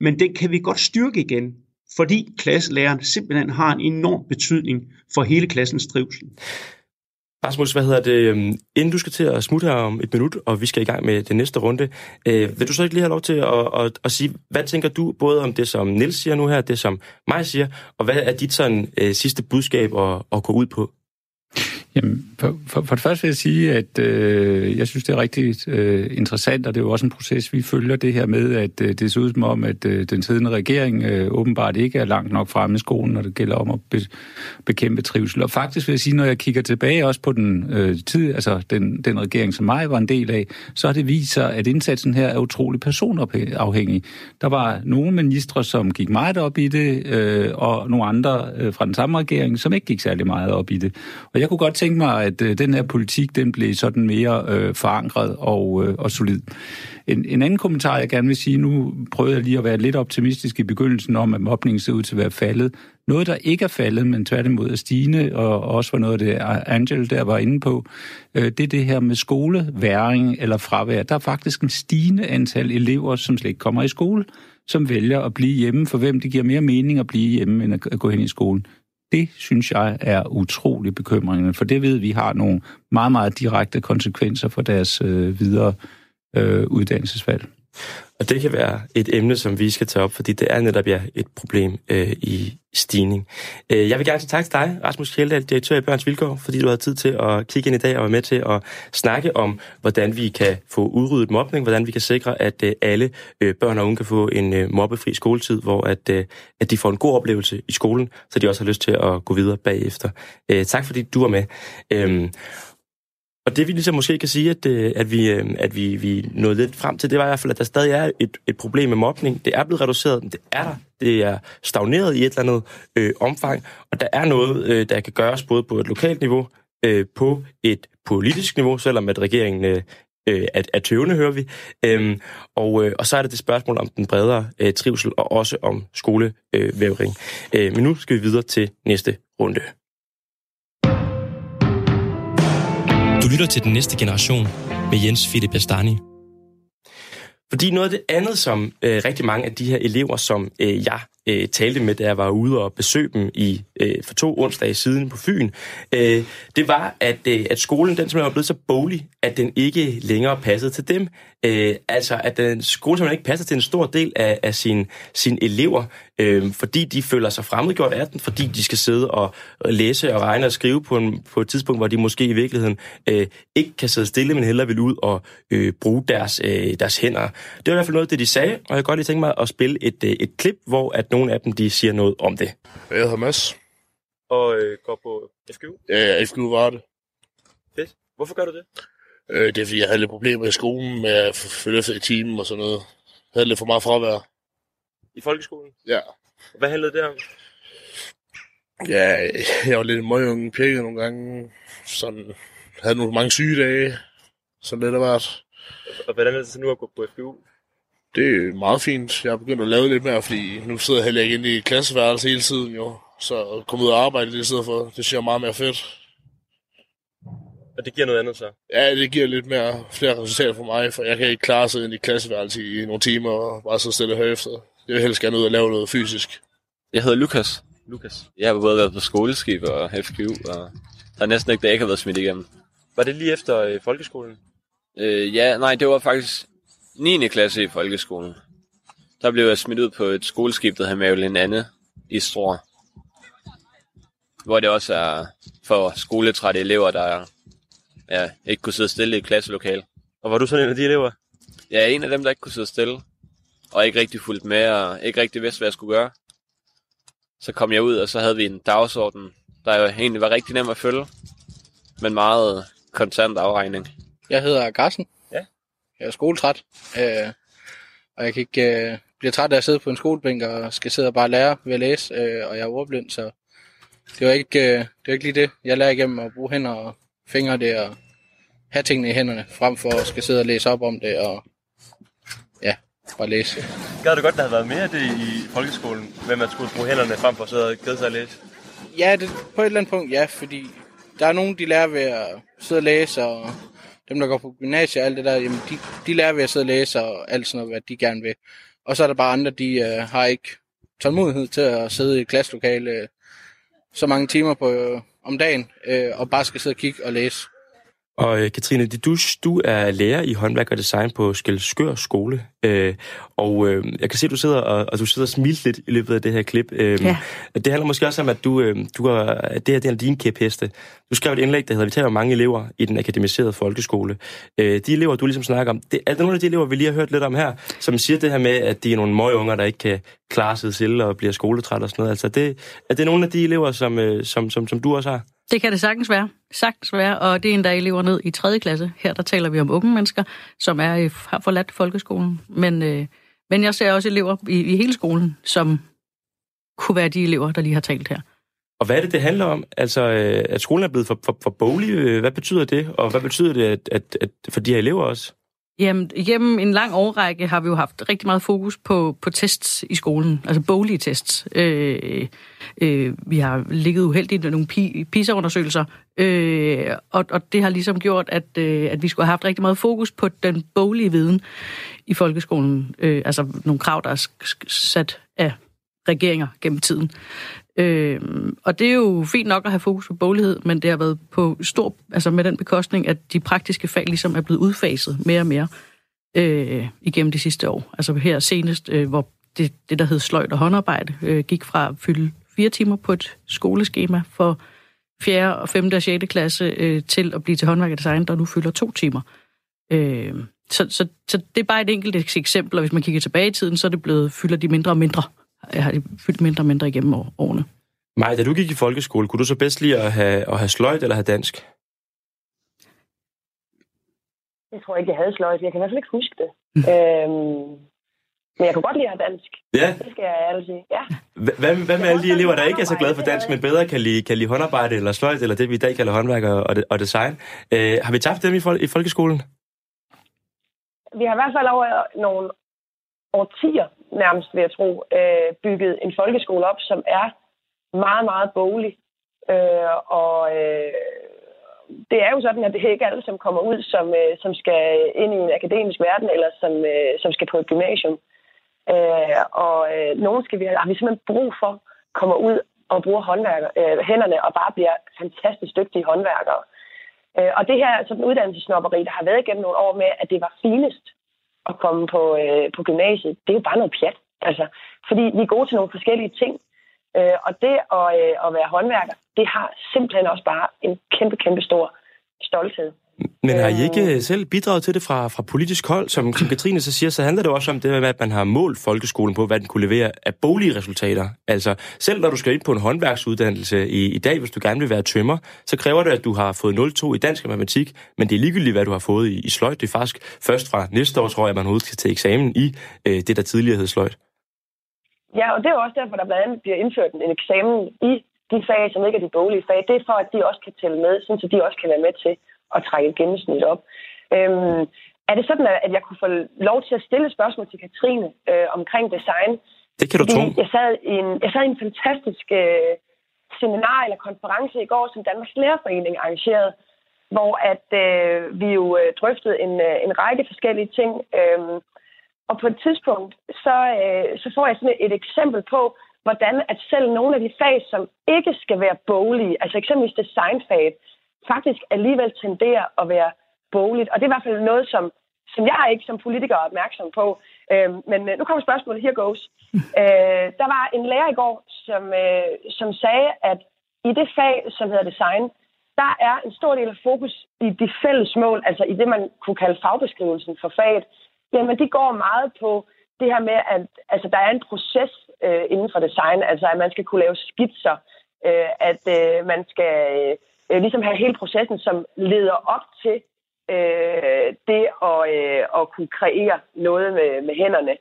men den kan vi godt styrke igen, fordi klasselæreren simpelthen har en enorm betydning for hele klassens trivsel. Rasmus, hvad hedder det? Øhm, inden du skal til at smutte her om et minut, og vi skal i gang med den næste runde, øh, vil du så ikke lige have lov til at, at, at sige, hvad tænker du både om det, som Nils siger nu her, det som mig siger, og hvad er dit sådan øh, sidste budskab at, at gå ud på? Jamen, for, for, for det første vil jeg sige, at øh, jeg synes, det er rigtig øh, interessant, og det er jo også en proces, vi følger det her med, at øh, det ser ud som om, at øh, den siddende regering øh, åbenbart ikke er langt nok fremme i skolen, når det gælder om at be, bekæmpe trivsel. Og faktisk vil jeg sige, når jeg kigger tilbage også på den øh, tid, altså den, den regering, som mig var en del af, så har det vist sig, at indsatsen her er utrolig personafhængig. Der var nogle ministre, som gik meget op i det, øh, og nogle andre øh, fra den samme regering, som ikke gik særlig meget op i det. Og jeg kunne godt tænke mig, at øh, den her politik, den blev sådan mere øh, forankret og, øh, og solid. En, en anden kommentar, jeg gerne vil sige, nu prøvede jeg lige at være lidt optimistisk i begyndelsen om, at mobningen ser ud til at være faldet. Noget, der ikke er faldet, men tværtimod er stigende, og også var noget af det, Angel der var inde på, øh, det er det her med skoleværing eller fravær. Der er faktisk en stigende antal elever, som slet ikke kommer i skole, som vælger at blive hjemme, for hvem det giver mere mening at blive hjemme, end at gå hen i skolen. Det synes jeg er utrolig bekymrende, for det ved vi har nogle meget, meget direkte konsekvenser for deres øh, videre øh, uddannelsesvalg. Og det kan være et emne, som vi skal tage op, fordi det er netop ja, et problem øh, i stigning. Øh, jeg vil gerne sige tak til dig, Rasmus Kjeldahl, direktør i Børns Vilkår, fordi du har tid til at kigge ind i dag og være med til at snakke om, hvordan vi kan få udryddet mobning, hvordan vi kan sikre, at øh, alle øh, børn og unge kan få en øh, mobbefri skoletid, hvor at, øh, at de får en god oplevelse i skolen, så de også har lyst til at gå videre bagefter. Øh, tak fordi du var med. Øh, og det vi ligesom måske kan sige, at, øh, at, vi, øh, at vi, vi nåede lidt frem til, det var i hvert fald, at der stadig er et, et problem med mobning. Det er blevet reduceret, men det er der. Det er stagneret i et eller andet øh, omfang, og der er noget, øh, der kan gøres både på et lokalt niveau, øh, på et politisk niveau, selvom at regeringen øh, øh er, er tøvende, hører vi. Øhm, og, øh, og så er det det spørgsmål om den bredere øh, trivsel, og også om skolevævring. Øh, øh, men nu skal vi videre til næste runde. Lytter til den næste generation med Jens Philip Bastani. Fordi noget af det andet, som øh, rigtig mange af de her elever, som øh, jeg øh, talte med, da jeg var ude og besøge dem i øh, for to onsdage siden på Fyn, øh, det var, at, øh, at skolen den simpelthen var blevet så bolig, at den ikke længere passede til dem. Øh, altså, at den skole simpelthen ikke passer til en stor del af, af sine sin elever, øh, fordi de føler sig fremmedgjort af den, fordi de skal sidde og, læse og regne og skrive på, en, på et tidspunkt, hvor de måske i virkeligheden øh, ikke kan sidde stille, men hellere vil ud og øh, bruge deres, øh, deres hænder. Det var i hvert fald noget af det, de sagde, og jeg kan godt lige tænke mig at spille et, øh, et klip, hvor at nogle af dem de siger noget om det. Jeg hedder Mads. Og øh, går på FGU? Ja, FGU var det. Fedt. Hvorfor gør du det? Øh, det er fordi, jeg havde lidt problemer i skolen med at følge efter i timen og sådan noget. Jeg havde lidt for meget fravær. I folkeskolen? Ja. Hvad handlede det om? Ja, jeg var lidt en møgunge pjekket nogle gange. Sådan, havde nogle mange sygedage. Sådan lidt af hvert. Og hvordan er det så nu at gå på FGU? Det er meget fint. Jeg har begyndt at lave lidt mere, fordi nu sidder jeg heller ikke inde i klasseværelse hele tiden jo. Så at komme ud og arbejde det stedet for, det synes jeg er meget mere fedt. Og det giver noget andet så? Ja, det giver lidt mere flere resultater for mig, for jeg kan ikke klare sig ind i klasseværelse i nogle timer og bare så stille og efter. Jeg vil helst gerne ud og lave noget fysisk. Jeg hedder Lukas. Lukas. Jeg har både været på skoleskib og FGU, og der er næsten ikke, der ikke har været smidt igennem. Var det lige efter øh, folkeskolen? Øh, ja, nej, det var faktisk 9. klasse i folkeskolen. Der blev jeg smidt ud på et skoleskib, der hedder en Anne i Strå. Hvor det også er for skoletrætte elever, der ja, ikke kunne sidde stille i et klasselokale. Og var du sådan en af de elever? Ja, en af dem, der ikke kunne sidde stille. Og ikke rigtig fulgt med, og ikke rigtig vidste, hvad jeg skulle gøre. Så kom jeg ud, og så havde vi en dagsorden, der jo egentlig var rigtig nem at følge. Men meget kontant afregning. Jeg hedder Carsten. Jeg er skoletræt. Øh, og jeg kan ikke øh, blive træt af at sidde på en skolebænk og skal sidde og bare lære ved at læse. Øh, og jeg er ordblind, så det var ikke, øh, det var ikke lige det. Jeg lærer igennem at bruge hænder og fingre det og have tingene i hænderne, frem for at skal sidde og læse op om det og ja, bare læse. Gad du godt, der havde været mere af det i folkeskolen, med man skulle bruge hænderne frem for at sidde og glæde sig at læse? Ja, det, på et eller andet punkt, ja, fordi der er nogen, de lærer ved at sidde og læse, og dem, der går på gymnasiet og alt det der, jamen, de, de lærer ved at sidde og læse og alt sådan noget, hvad de gerne vil. Og så er der bare andre, de øh, har ikke tålmodighed til at sidde i et klasselokale øh, så mange timer på, øh, om dagen, øh, og bare skal sidde og kigge og læse. Og øh, Katrine Didus, du er lærer i håndværk og design på Skelskør Skole. Øh, og øh, jeg kan se, at du sidder og, og du sidder og smiler lidt i løbet af det her klip. Øh, Ja. Det handler måske også om, at du, øh, du er, at det her det er din kæpheste. Du skrev et indlæg, der hedder, vi taler om mange elever i den akademiserede folkeskole. Øh, de elever, du ligesom snakker om, det er nogle af de elever, vi lige har hørt lidt om her, som siger det her med, at de er nogle møgeunger, der ikke kan klare sig selv og bliver skoletræt og sådan noget. Altså, det, er det nogle af de elever, som, øh, som, som, som du også har? Det kan det sagtens være. Sagtens være, og det er endda elever ned i 3. klasse. Her der taler vi om unge mennesker, som er har forladt folkeskolen. Men, øh, men jeg ser også elever i, i hele skolen, som kunne være de elever, der lige har talt her. Og hvad er det, det handler om? Altså, øh, at skolen er blevet for, for, for bolig, øh, hvad betyder det? Og hvad betyder det at, at, at for de her elever også? Jamen, igennem en lang årrække har vi jo haft rigtig meget fokus på, på tests i skolen, altså boglige tests. Øh, øh, vi har ligget uheldigt med nogle PISA-undersøgelser, øh, og, og det har ligesom gjort, at, øh, at vi skulle have haft rigtig meget fokus på den boglige viden i folkeskolen. Øh, altså nogle krav, der er sat af regeringer gennem tiden. Øh, og det er jo fint nok at have fokus på boglighed, men det har været på stor, altså med den bekostning, at de praktiske fag ligesom er blevet udfaset mere og mere øh, igennem de sidste år. Altså her senest, øh, hvor det, det, der hed sløjt og håndarbejde, øh, gik fra at fylde fire timer på et skoleskema for 4., og 5. og 6. klasse øh, til at blive til håndværk og design, der nu fylder to timer. Øh, så, så, så det er bare et enkelt eksempel, og hvis man kigger tilbage i tiden, så er det blevet, fylder de mindre og mindre har det fyldt mindre og mindre igennem årene. Maj, da du gik i folkeskole, kunne du så bedst lide at have, at have sløjt eller have dansk? Jeg tror ikke, jeg havde sløjt. Jeg kan i hvert fald ikke huske det. Mm. øhm, men jeg kunne godt lide at have dansk. Ja. Det skal jeg ærligt sige. Ja. Hvad, hvad med alle de elever, der ikke er så glade for dansk, men bedre kan lide, kan lide håndarbejde eller sløjt, eller det vi i dag kalder håndværk og, og design? Øh, har vi tabt dem i, fol- i folkeskolen? Vi har i hvert fald over nogle årtier nærmest, ved jeg tro, øh, bygget en folkeskole op, som er meget, meget boglig. Øh, og øh, det er jo sådan, at det er ikke alle, som kommer ud, som, øh, som skal ind i en akademisk verden, eller som, øh, som skal på et gymnasium. Øh, og øh, nogen skal vi, har vi simpelthen brug for kommer ud og bruger håndværker, øh, hænderne og bare bliver fantastisk dygtige håndværkere. Øh, og det her altså, sådan uddannelsesnopperi, der har været igennem nogle år med, at det var finest at komme på, øh, på gymnasiet, det er jo bare noget pjat. Altså, fordi vi er gode til nogle forskellige ting. Øh, og det at, øh, at være håndværker, det har simpelthen også bare en kæmpe, kæmpe stor stolthed. Men har I ikke øh. selv bidraget til det fra, fra politisk hold? Som, som Katrine så siger, så handler det også om det med, at man har målt folkeskolen på, hvad den kunne levere af bolige resultater. Altså, selv når du skal ind på en håndværksuddannelse i, i dag, hvis du gerne vil være tømmer, så kræver det, at du har fået 0,2 i dansk og matematik, men det er ligegyldigt, hvad du har fået i, i sløjt. Det er faktisk først fra næste år, tror jeg, man overhovedet skal til eksamen i øh, det, der tidligere hed sløjt. Ja, og det er også derfor, der blandt andet bliver indført en eksamen i de fag, som ikke er de boglige fag. Det er for, at de også kan tælle med, så de også kan være med til at trække et gennemsnit op. Øhm, er det sådan, at jeg kunne få lov til at stille spørgsmål til Katrine øh, omkring design? Det kan du tro. Jeg sad i en, jeg sad i en fantastisk øh, seminar eller konference i går, som Danmarks Lærerforening arrangerede, hvor at øh, vi jo øh, drøftede en, øh, en række forskellige ting. Øh, og på et tidspunkt, så, øh, så får jeg sådan et, eksempel på, hvordan at selv nogle af de fag, som ikke skal være boglige, altså eksempelvis designfaget, faktisk alligevel tenderer at være bogligt. Og det er i hvert fald noget, som, som jeg ikke som politiker er opmærksom på. Øh, men øh, nu kommer spørgsmålet. Here goes. Øh, der var en lærer i går, som, øh, som sagde, at i det fag, som hedder design, der er en stor del af fokus i de fælles mål, altså i det, man kunne kalde fagbeskrivelsen for faget. Jamen, de går meget på det her med, at altså, der er en proces øh, inden for design, altså at man skal kunne lave skitser, øh, at øh, man skal øh, ligesom have hele processen, som leder op til øh, det at, øh, at kunne kreere noget med, med hænderne.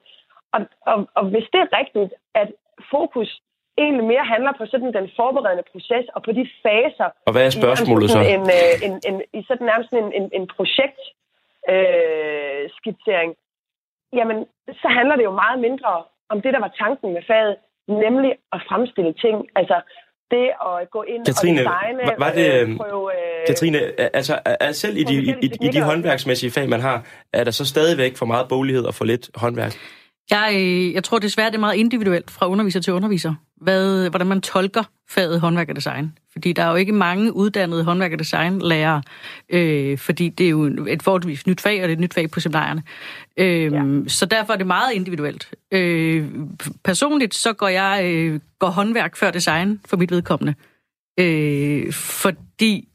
Og, og, og hvis det er rigtigt, at fokus egentlig mere handler på sådan den forberedende proces og på de faser. Og hvad er spørgsmålet så? En, øh, en, en, I sådan nærmest en, en, en projekt øh, skitsering, jamen så handler det jo meget mindre om det, der var tanken med faget, nemlig at fremstille ting. Altså det at gå ind Katrine, og designe, var, det, øh, prøve... Øh, Katrine, altså er selv i de, i, i, i de håndværksmæssige fag, man har, er der så stadigvæk for meget bolighed og for lidt håndværk? Jeg, jeg tror desværre, det er meget individuelt fra underviser til underviser, hvad, hvordan man tolker faget håndværk og design. Fordi der er jo ikke mange uddannede håndværk- og designlærere, øh, fordi det er jo et forholdsvis nyt fag, og det er et nyt fag på seminarierne. Øh, ja. Så derfor er det meget individuelt. Øh, personligt så går jeg øh, går håndværk før design for mit vedkommende. Øh, fordi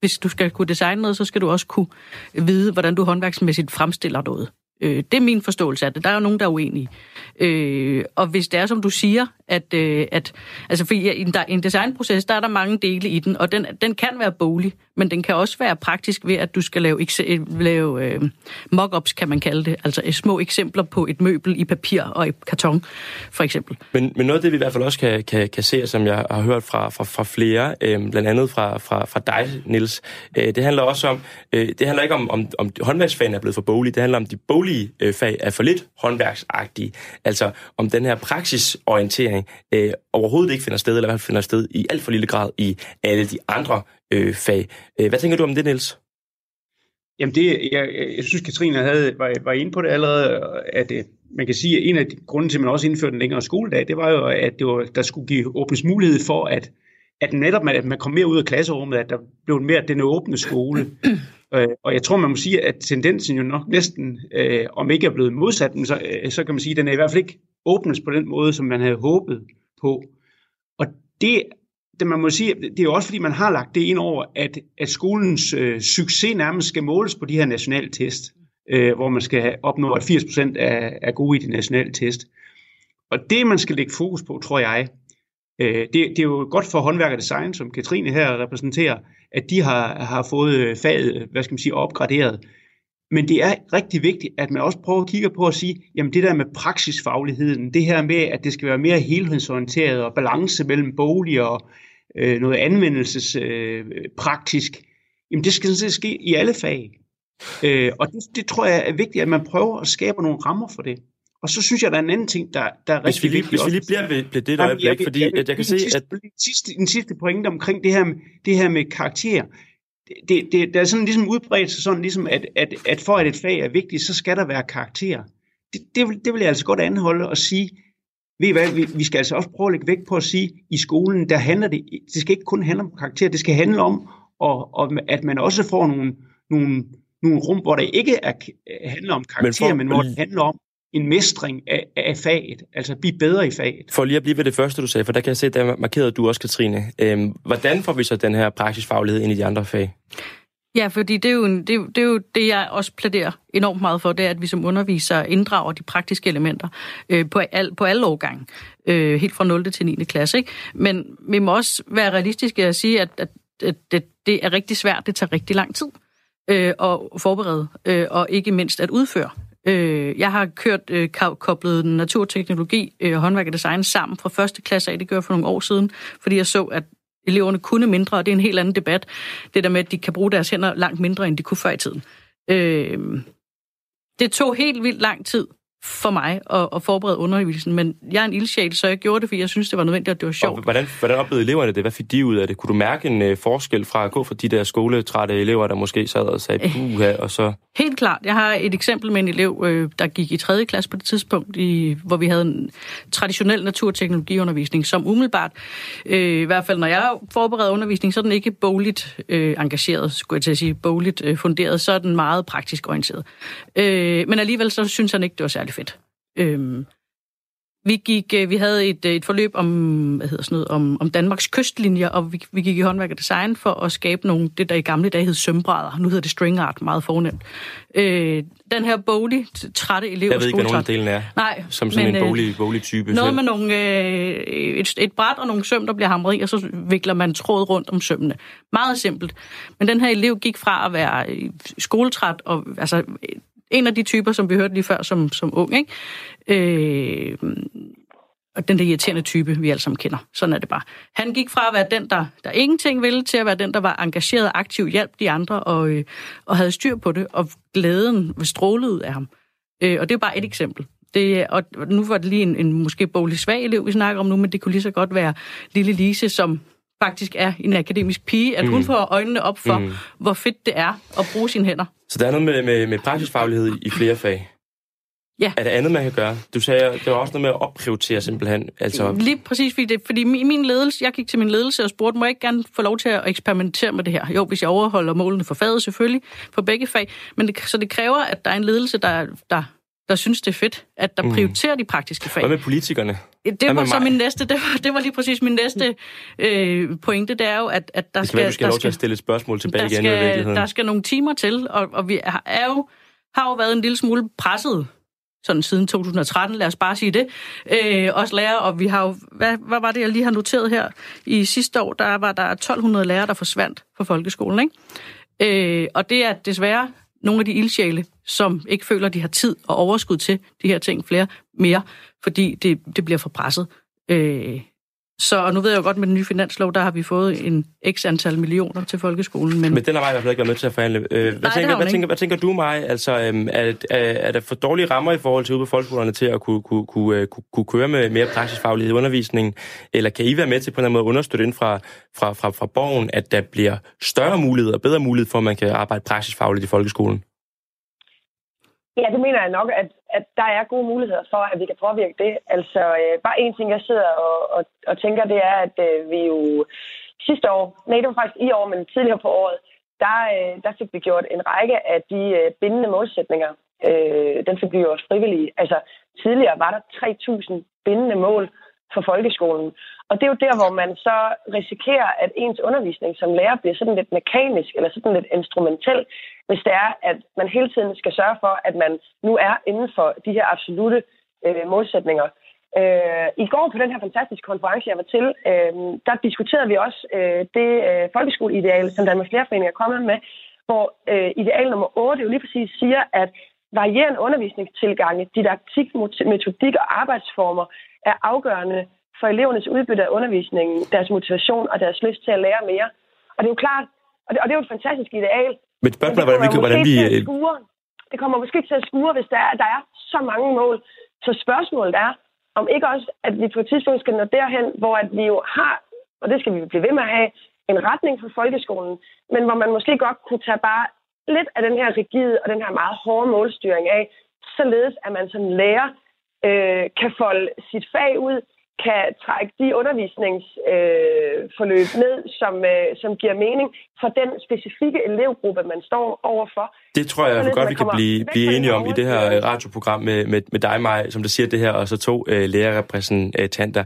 hvis du skal kunne designe noget, så skal du også kunne vide, hvordan du håndværksmæssigt fremstiller noget. Øh, det er min forståelse af det. Der er jo nogen, der er uenige. Øh, og hvis det er, som du siger, at, øh, at, altså fordi i en, en designproces, der er der mange dele i den, og den, den kan være bolig, men den kan også være praktisk ved, at du skal lave, øh, lave øh, mock-ups, kan man kalde det, altså øh, små eksempler på et møbel i papir og i karton, for eksempel. Men, men noget af det, vi i hvert fald også kan, kan, kan se, som jeg har hørt fra, fra, fra flere, øh, blandt andet fra, fra, fra dig, Nils, øh, det handler også om, øh, det handler ikke om, om, om håndværksfagene er blevet for bolig, det handler om, de bolige øh, fag er for lidt håndværksagtige. Altså om den her praksisorientering øh, overhovedet ikke finder sted, eller i hvert fald finder sted i alt for lille grad i alle de andre øh, fag. Øh, hvad tænker du om det, Niels? Jamen det, jeg, jeg synes, Katrine havde, var, var inde på det allerede, at øh, man kan sige, at en af de grunde til, at man også indførte en længere skoledag, det var jo, at det var, der skulle give åbnes mulighed for, at, at netop at man kom mere ud af klasserummet, at der blev mere den åbne skole. Øh, og jeg tror, man må sige, at tendensen jo nok næsten, øh, om ikke er blevet modsat, men så, øh, så kan man sige, at den er i hvert fald ikke åbnes på den måde, som man havde håbet på. Og det, det man må sige, det er jo også fordi, man har lagt det ind over, at, at skolens øh, succes nærmest skal måles på de her nationale test, øh, hvor man skal opnå, at 80% er, er gode i de nationale test. Og det, man skal lægge fokus på, tror jeg, øh, det, det er jo godt for håndværk og design, som Katrine her repræsenterer, at de har, har fået øh, faget, hvad skal man sige, opgraderet. Men det er rigtig vigtigt, at man også prøver at kigge på at sige, jamen det der med praksisfagligheden, det her med, at det skal være mere helhedsorienteret og balance mellem bolig og øh, noget anvendelsespraktisk, øh, jamen det skal sådan set ske i alle fag. Øh, og det, det tror jeg er vigtigt, at man prøver at skabe nogle rammer for det. Og så synes jeg, der er en anden ting, der, der er hvis rigtig vi lige, vigtigt. Hvis vi lige bliver ved, ved det der øjeblik, fordi jeg, jeg, jeg kan se, at... Den sidste, den sidste pointe omkring det her, det her med karakter. Det, det, der er sådan ligesom udbredt sig sådan, ligesom at, at, at for at et fag er vigtigt, så skal der være karakter. Det, det, vil, det vil jeg altså godt anholde og sige, ved I hvad, vi, vi skal altså også prøve at lægge vægt på at sige, i skolen, der handler det, det skal ikke kun handle om karakter, det skal handle om, og, og at man også får nogle, nogle, nogle rum, hvor det ikke er, handler om karakter, men, for, men hvor det handler om en mestring af, af faget, altså blive bedre i faget. For lige at blive ved det første, du sagde, for der kan jeg se, der markerede du også, Katrine. Øhm, hvordan får vi så den her praksisfaglighed ind i de andre fag? Ja, fordi det er, jo, det, det er jo det, jeg også plæderer enormt meget for, det er, at vi som undervisere inddrager de praktiske elementer øh, på, al, på alle årgange, øh, helt fra 0. til 9. klasse. Ikke? Men vi må også være realistiske og sige, at, at, at det, det er rigtig svært, det tager rigtig lang tid øh, at forberede, øh, og ikke mindst at udføre. Øh, jeg har kørt øh, koblet naturteknologi og øh, håndværk og design sammen fra første klasse af, det gør jeg for nogle år siden, fordi jeg så, at eleverne kunne mindre, og det er en helt anden debat. Det der med, at de kan bruge deres hænder langt mindre, end de kunne før i tiden. Øh, det tog helt vildt lang tid for mig at, at forberede undervisningen, men jeg er en ildsjæl, så jeg gjorde det, fordi jeg synes, det var nødvendigt, og det var sjovt. Og hvordan, hvordan oplevede eleverne det? Hvad fik de ud af det? Kunne du mærke en uh, forskel fra at gå for de der skoletrætte elever, der måske sad og sagde puha, og så... Helt klart. Jeg har et eksempel med en elev, øh, der gik i 3. klasse på det tidspunkt, i, hvor vi havde en traditionel naturteknologiundervisning, som umiddelbart, øh, i hvert fald når jeg forbereder undervisning, så er den ikke bogligt øh, engageret, skulle jeg til at sige, bogligt øh, funderet, så er den meget praktisk orienteret. Øh, men alligevel så synes han ikke, det var særlig fedt. Øhm, vi, gik, øh, vi havde et, et forløb om, hvad hedder sådan noget, om, om Danmarks kystlinjer, og vi, vi gik i håndværk og design for at skabe nogle, det der i gamle dage hed sømbrædder. Nu hedder det string art, meget fornemt. Øh, den her bolig, trætte elev. Jeg ved ikke, hvad nogen af delene er. Nej. Som sådan men, en bolig, bolig type. Noget selv. med nogle, øh, et, et bræt og nogle søm, der bliver hamret i, og så vikler man tråd rundt om sømmene. Meget simpelt. Men den her elev gik fra at være skoletræt og altså en af de typer, som vi hørte lige før som, som ung, ikke? Øh, og den der irriterende type, vi alle sammen kender. Sådan er det bare. Han gik fra at være den, der, der ingenting ville, til at være den, der var engageret og aktiv, hjalp de andre og, øh, og havde styr på det, og glæden strålede ud af ham. Øh, og det er bare et eksempel. Det, og nu var det lige en, en måske boglig svag elev, vi snakker om nu, men det kunne lige så godt være lille Lise, som faktisk er en akademisk pige, at mm. hun får øjnene op for, mm. hvor fedt det er at bruge sine hænder. Så der er noget med, med, med praksisfaglighed i flere fag? Ja. Er der andet, man kan gøre? Du sagde, det var også noget med at opprioritere simpelthen. Altså... Lige præcis, fordi, det, fordi min ledelse, jeg gik til min ledelse og spurgte, må jeg ikke gerne få lov til at eksperimentere med det her? Jo, hvis jeg overholder målene for faget selvfølgelig, for begge fag. Men det, så det kræver, at der er en ledelse, der, der der synes, det er fedt, at der mm. prioriterer de praktiske fag. Hvad med politikerne? Det var så min næste, det var, det var lige præcis min næste øh, pointe, det er jo, at, at der det skal... Være, du skal der lov til at stille spørgsmål tilbage der igen skal, i virkeligheden. Der skal nogle timer til, og, og vi er jo, har jo været en lille smule presset sådan siden 2013, lad os bare sige det, øh, også lærere, og vi har jo, hvad, hvad var det, jeg lige har noteret her? I sidste år, der var der 1200 lærere, der forsvandt fra folkeskolen, ikke? Øh, og det er desværre nogle af de ildsjæle, som ikke føler, de har tid og overskud til de her ting flere mere, fordi det, det bliver for presset. Øh, så og nu ved jeg jo godt, med den nye finanslov, der har vi fået en x antal millioner til folkeskolen. Men, men den har jeg i hvert fald ikke været med til at forhandle. Øh, hvad, Nej, tænker, hvad, tænker, hvad tænker du mig? Altså, øhm, er, er, er der for dårlige rammer i forhold til ude på folkeskolerne til at kunne, kunne, kunne, øh, kunne, kunne køre med mere praksisfaglighed i undervisningen? Eller kan I være med til på en eller anden måde at understøtte ind fra, fra, fra, fra borgen, at der bliver større mulighed og bedre mulighed for, at man kan arbejde praksisfagligt i folkeskolen? Ja, det mener jeg nok, at, at der er gode muligheder for, at vi kan påvirke det. Altså, øh, bare en ting, jeg sidder og, og, og tænker, det er, at øh, vi jo sidste år, nej, det var faktisk i år, men tidligere på året, der, øh, der fik vi gjort en række af de øh, bindende målsætninger. Øh, den fik vi gjort frivillige. Altså, tidligere var der 3.000 bindende mål for folkeskolen. Og det er jo der, hvor man så risikerer, at ens undervisning som lærer bliver sådan lidt mekanisk eller sådan lidt instrumentel, hvis det er, at man hele tiden skal sørge for, at man nu er inden for de her absolute øh, målsætninger. Øh, I går på den her fantastiske konference, jeg var til, øh, der diskuterede vi også øh, det øh, folkeskoleideal, som Danmarks Lærerforening er kommet med, hvor øh, ideal nummer 8 jo lige præcis siger, at varierende undervisningstilgange, didaktik, metodik og arbejdsformer er afgørende for elevernes udbytte af undervisningen, deres motivation og deres lyst til at lære mere. Og det er jo klart, og det, og det er jo et fantastisk ideal. Men spørgsmålet er, hvordan vi... Hvordan vi... Skure, det kommer måske til at skure, hvis der er, der er så mange mål. Så spørgsmålet er, om ikke også, at vi på et tidspunkt skal nå derhen, hvor at vi jo har, og det skal vi blive ved med at have, en retning for folkeskolen, men hvor man måske godt kunne tage bare lidt af den her rigide og den her meget hårde målstyring af, således at man som lærer øh, kan folde sit fag ud, kan trække de undervisningsforløb øh, ned, som, øh, som giver mening for den specifikke elevgruppe, man står overfor. Det tror jeg, jeg godt, vi kan blive, blive enige om i det her radioprogram med, med, med dig, Maj, som der siger det her, og så to øh, lærerrepræsentanter.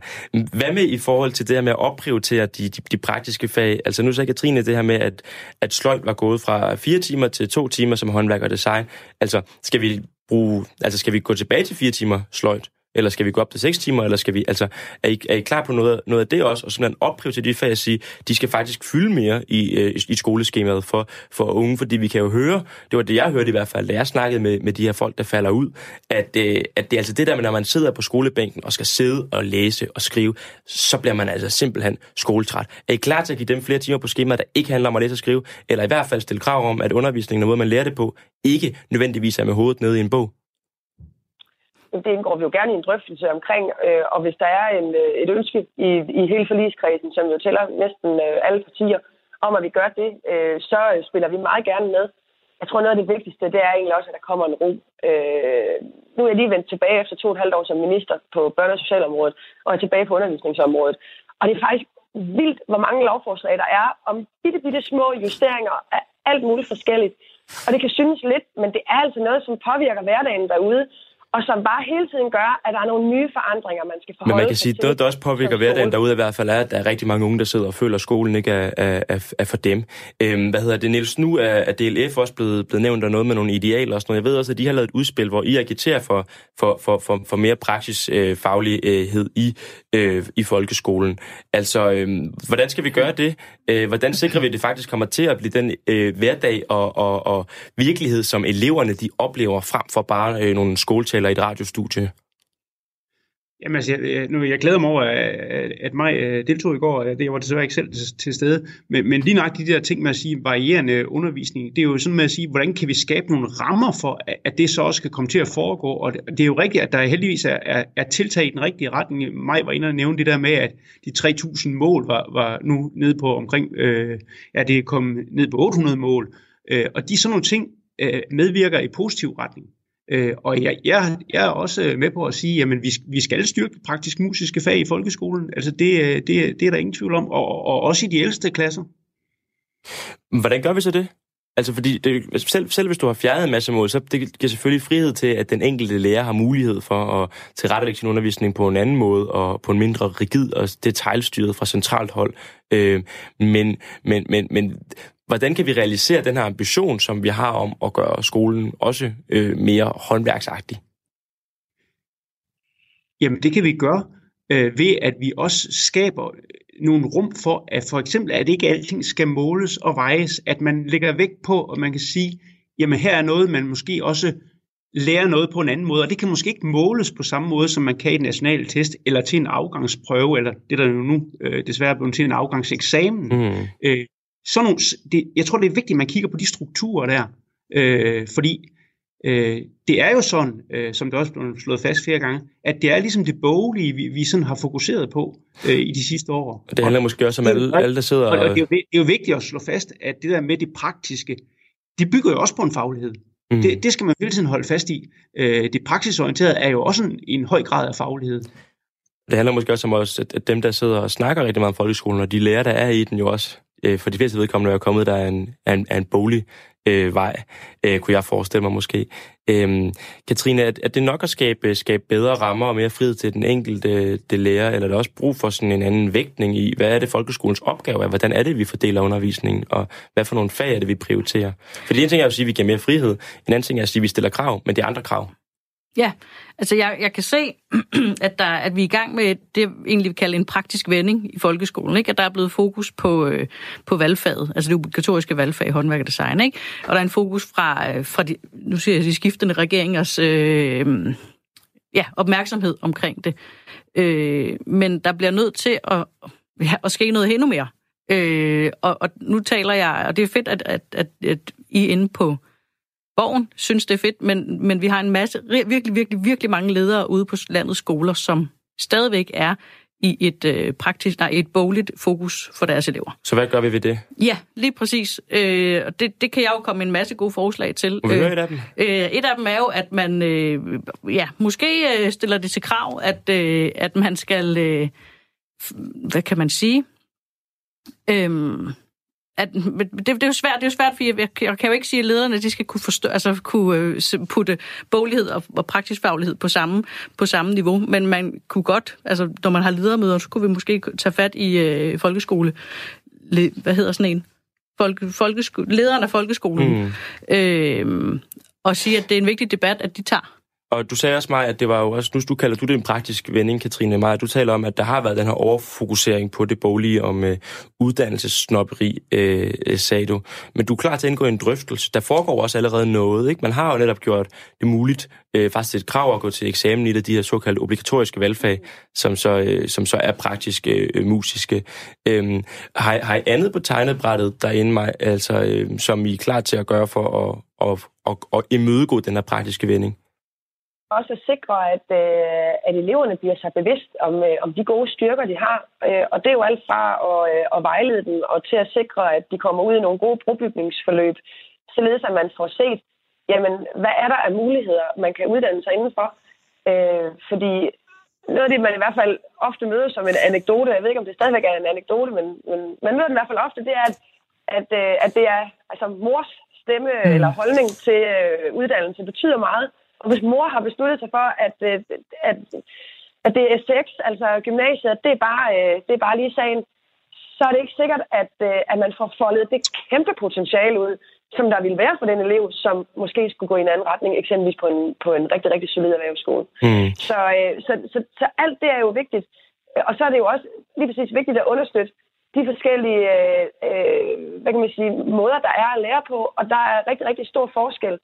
Hvad med i forhold til det her med at opprioritere de, de, de praktiske fag? Altså nu sagde Katrine det her med, at, at sløjt var gået fra fire timer til to timer som håndværk og design. Altså skal vi bruge, altså skal vi gå tilbage til fire timer sløjt? Eller skal vi gå op til 6 timer, eller skal vi, altså, er I, er I klar på noget, noget af det også, og sådan opprioritere de fag at sige, de skal faktisk fylde mere i, øh, i, i skoleskemaet for, for unge, fordi vi kan jo høre, det var det, jeg hørte i hvert fald, da jeg snakkede med, med de her folk, der falder ud, at, øh, at det er altså det der når man sidder på skolebænken og skal sidde og læse og skrive, så bliver man altså simpelthen skoletræt. Er I klar til at give dem flere timer på skemaet, der ikke handler om at læse og skrive, eller i hvert fald stille krav om, at undervisningen og måden, man lærer det på, ikke nødvendigvis er med hovedet nede i en bog? Det indgår vi jo gerne i en drøftelse omkring, øh, og hvis der er en, øh, et ønske i, i hele forligskredsen, som jo tæller næsten øh, alle partier, om at vi gør det, øh, så øh, spiller vi meget gerne med. Jeg tror, noget af det vigtigste, det er egentlig også, at der kommer en ro. Øh, nu er jeg lige vendt tilbage efter to og et halvt år som minister på børne- og socialområdet, og er tilbage på undervisningsområdet. Og det er faktisk vildt, hvor mange lovforslag der er om bitte, bitte små justeringer af alt muligt forskelligt. Og det kan synes lidt, men det er altså noget, som påvirker hverdagen derude og som bare hele tiden gør, at der er nogle nye forandringer, man skal forholde Men man kan sige, at noget, der også påvirker hverdagen derude i hvert fald, er, at der er rigtig mange unge, der sidder og føler, at skolen ikke er, er, er for dem. Øhm, hvad hedder det, Niels? Nu er, er DLF også blevet, blevet nævnt der noget med nogle idealer og sådan noget. Jeg ved også, at de har lavet et udspil, hvor I agiterer for, for, for, for, for mere praksisfaglighed øh, i, øh, i folkeskolen. Altså, øh, hvordan skal vi gøre det? Øh, hvordan sikrer vi, at det faktisk kommer til at blive den øh, hverdag og, og, og virkelighed, som eleverne de oplever frem for bare øh, nogle skoletal eller et radiostudie? Jamen altså, jeg, nu, jeg glæder mig over, at, at mig øh, deltog i går. Det jeg var desværre ikke selv til, til stede. Men, men lige nok de der ting med at sige varierende undervisning, det er jo sådan med at sige, hvordan kan vi skabe nogle rammer for, at det så også kan komme til at foregå. Og det, det er jo rigtigt, at der heldigvis er, er, er tiltag i den rigtige retning. Mig var inde og nævne det der med, at de 3.000 mål var, var nu nede på omkring, øh, ja, det er kommet ned på 800 mål. Øh, og de sådan nogle ting øh, medvirker i positiv retning. Øh, og jeg, jeg, jeg er også med på at sige, at vi, vi skal styrke praktisk musiske fag i folkeskolen. Altså det, det, det er der ingen tvivl om, og, og også i de ældste klasser. Hvordan gør vi så det? Altså fordi, det, selv, selv hvis du har fjernet en masse mål, så det giver selvfølgelig frihed til, at den enkelte lærer har mulighed for at tilrettelægge sin undervisning på en anden måde, og på en mindre rigid og detaljstyret fra centralt hold. Øh, men, men, men, men hvordan kan vi realisere den her ambition, som vi har om at gøre skolen også øh, mere håndværksagtig? Jamen, det kan vi gøre øh, ved, at vi også skaber nogle rum for, at for eksempel, at ikke alting skal måles og vejes, at man lægger vægt på, og man kan sige, jamen her er noget, man måske også lærer noget på en anden måde, og det kan måske ikke måles på samme måde, som man kan i den nationale test, eller til en afgangsprøve, eller det der nu øh, desværre er blevet til en afgangseksamen. Mm. Øh, sådan nogle, det, jeg tror, det er vigtigt, at man kigger på de strukturer der, øh, fordi øh, det er jo sådan, øh, som det også blev slået fast flere gange, at det er ligesom det boglige, vi, vi sådan har fokuseret på øh, i de sidste år. Og det handler og, måske også om alle, alle der sidder... Og, og det, er jo, det er jo vigtigt at slå fast, at det der med det praktiske, det bygger jo også på en faglighed. Mm. Det, det skal man hele tiden holde fast i. Øh, det praksisorienterede er jo også en, en høj grad af faglighed. Det handler måske også om, også, at dem, der sidder og snakker rigtig meget om folkeskolen, og de lærer, der er i den jo også, øh, for de fleste vedkommende er kommet der er en, er en, er en bolig øh, vej, øh, kunne jeg forestille mig måske. Øh, Katrine, er, er det nok at skabe, øh, skabe bedre rammer og mere frihed til den enkelte det lærer, eller er der også brug for sådan en anden vægtning i, hvad er det folkeskolens opgave er, hvordan er det, vi fordeler undervisningen, og hvad for nogle fag er det, vi prioriterer? For det ene ting er at sige, at vi giver mere frihed, en anden ting er at sige, at vi stiller krav, men det er andre krav. Ja, altså jeg, jeg kan se, at, der, at vi er i gang med det, jeg egentlig vil kalde en praktisk vending i folkeskolen. Ikke? At der er blevet fokus på, øh, på valgfaget, altså det obligatoriske valgfag, håndværk og design. Ikke? Og der er en fokus fra, øh, fra de, nu siger jeg, de skiftende regeringers øh, ja, opmærksomhed omkring det. Øh, men der bliver nødt til at, ja, at ske noget endnu mere. Øh, og, og nu taler jeg, og det er fedt, at, at, at, at I er inde på Borgen synes, det er fedt, men, men vi har en masse, virkelig, virkelig, virkelig mange ledere ude på landets skoler, som stadigvæk er i et øh, praktisk, nej, et bogligt fokus for deres elever. Så hvad gør vi ved det? Ja, lige præcis. Øh, og det, det kan jeg jo komme en masse gode forslag til. Må vi høre et af dem? Øh, et af dem er jo, at man øh, ja, måske øh, stiller det til krav, at, øh, at man skal, øh, hvad kan man sige, øh, at, det, det, er jo svært, det er jo svært, fordi jeg, jeg kan jo ikke sige, at lederne de skal kunne, forstå, altså, kunne øh, putte boglighed og, og praktisk faglighed på samme, på samme niveau, men man kunne godt, altså når man har ledermøder, så kunne vi måske tage fat i øh, folkeskole, le, hvad hedder sådan en? Folke, folkeskole, lederen af folkeskolen, mm. øh, og sige, at det er en vigtig debat, at de tager. Og du sagde også mig, at det var jo også, nu du kalder du det en praktisk vending, Katrine Maja, du taler om, at der har været den her overfokusering på det boglige om øh, uddannelsessnopperi, øh, øh, sagde du. Men du er klar til at indgå i en drøftelse. Der foregår også allerede noget, ikke? Man har jo netop gjort det muligt, øh, faktisk et krav at gå til eksamen i det, de her såkaldte obligatoriske valgfag, som så, øh, som så er praktiske, øh, musiske. Øh, har, har I andet på tegnebrættet derinde, mig, altså, øh, som I er klar til at gøre for at, at, at, at imødegå den her praktiske vending? Også at sikre, at, øh, at eleverne bliver sig bevidst om, øh, om de gode styrker, de har. Øh, og det er jo alt fra at, øh, at vejlede dem og til at sikre, at de kommer ud i nogle gode brobygningsforløb, således at man får set, jamen, hvad er der af muligheder, man kan uddanne sig indenfor. Øh, fordi noget af det, man i hvert fald ofte møder som en anekdote, jeg ved ikke, om det stadigvæk er en anekdote, men, men man møder den i hvert fald ofte, det er, at, at, øh, at det er altså mors stemme mm. eller holdning til øh, uddannelse betyder meget. Og hvis mor har besluttet sig for, at, øh, at, at det er sex, altså gymnasiet, det er, bare, øh, det er bare lige sagen, så er det ikke sikkert, at, øh, at man får foldet det kæmpe potentiale ud, som der ville være for den elev, som måske skulle gå i en anden retning, eksempelvis på en, på en rigtig, rigtig solid erhvervsskole. Mm. Så, så, så, så alt det er jo vigtigt. Og så er det jo også lige præcis vigtigt at understøtte de forskellige øh, hvad kan man sige, måder, der er at lære på, og der er rigtig, rigtig stor forskel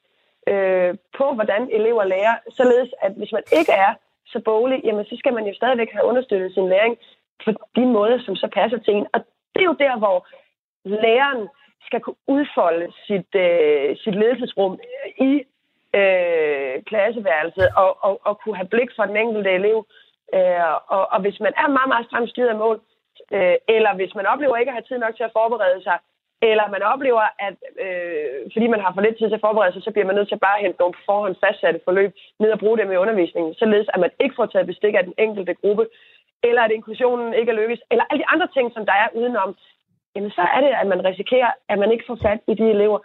øh, på, hvordan elever lærer, således at hvis man ikke er så boglig, jamen så skal man jo stadigvæk have understøttet sin læring på de måder, som så passer til en. Og det er jo der, hvor læreren skal kunne udfolde sit, øh, sit ledelsesrum i øh, klasseværelset og, og, og kunne have blik for den enkelte elev. Øh, og, og hvis man er meget, meget stramt styret af mål, øh, eller hvis man oplever ikke at have tid nok til at forberede sig, eller man oplever, at øh, fordi man har for lidt tid til at forberede sig, så bliver man nødt til at bare hente nogle forhånd fastsatte forløb ned og bruge dem i undervisningen, således at man ikke får taget bestik af den enkelte gruppe, eller at inklusionen ikke er lykkes, eller alle de andre ting, som der er udenom, jamen så er det, at man risikerer, at man ikke får fat i de elever,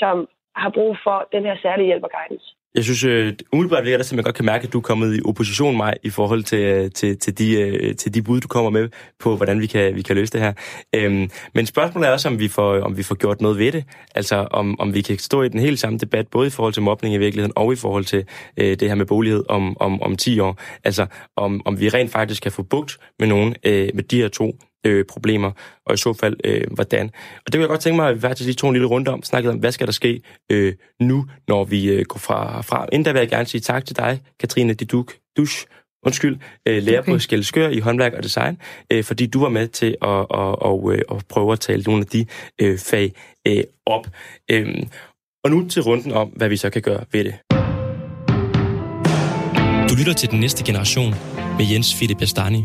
som har brug for den her særlige hjælp og guidance. Jeg synes, øh, umiddelbart virker det, som jeg godt kan mærke, at du er kommet i opposition mig i forhold til, øh, til, til, de, øh, til de bud, du kommer med på, hvordan vi kan, vi kan løse det her. Øhm, men spørgsmålet er også, om vi, får, om vi får gjort noget ved det. Altså, om, om vi kan stå i den helt samme debat, både i forhold til mobning i virkeligheden, og i forhold til øh, det her med bolighed om, om, om 10 år. Altså, om, om vi rent faktisk kan få bugt med nogen øh, med de her to øh, problemer, og i så fald, øh, hvordan. Og det vil jeg godt tænke mig, at vi faktisk lige tog en lille runde om, snakket om, hvad skal der ske øh, nu, når vi øh, går fra, fra. Inden der vil jeg gerne sige tak til dig, Katrine Diduk Dusch, undskyld, øh, lærer okay. på Skelskør i håndværk og design, øh, fordi du var med til at, at, at, at, at prøve at tale nogle af de øh, fag øh, op. Øh, og nu til runden om, hvad vi så kan gøre ved det. Du lytter til den næste generation med Jens Philip Bastani.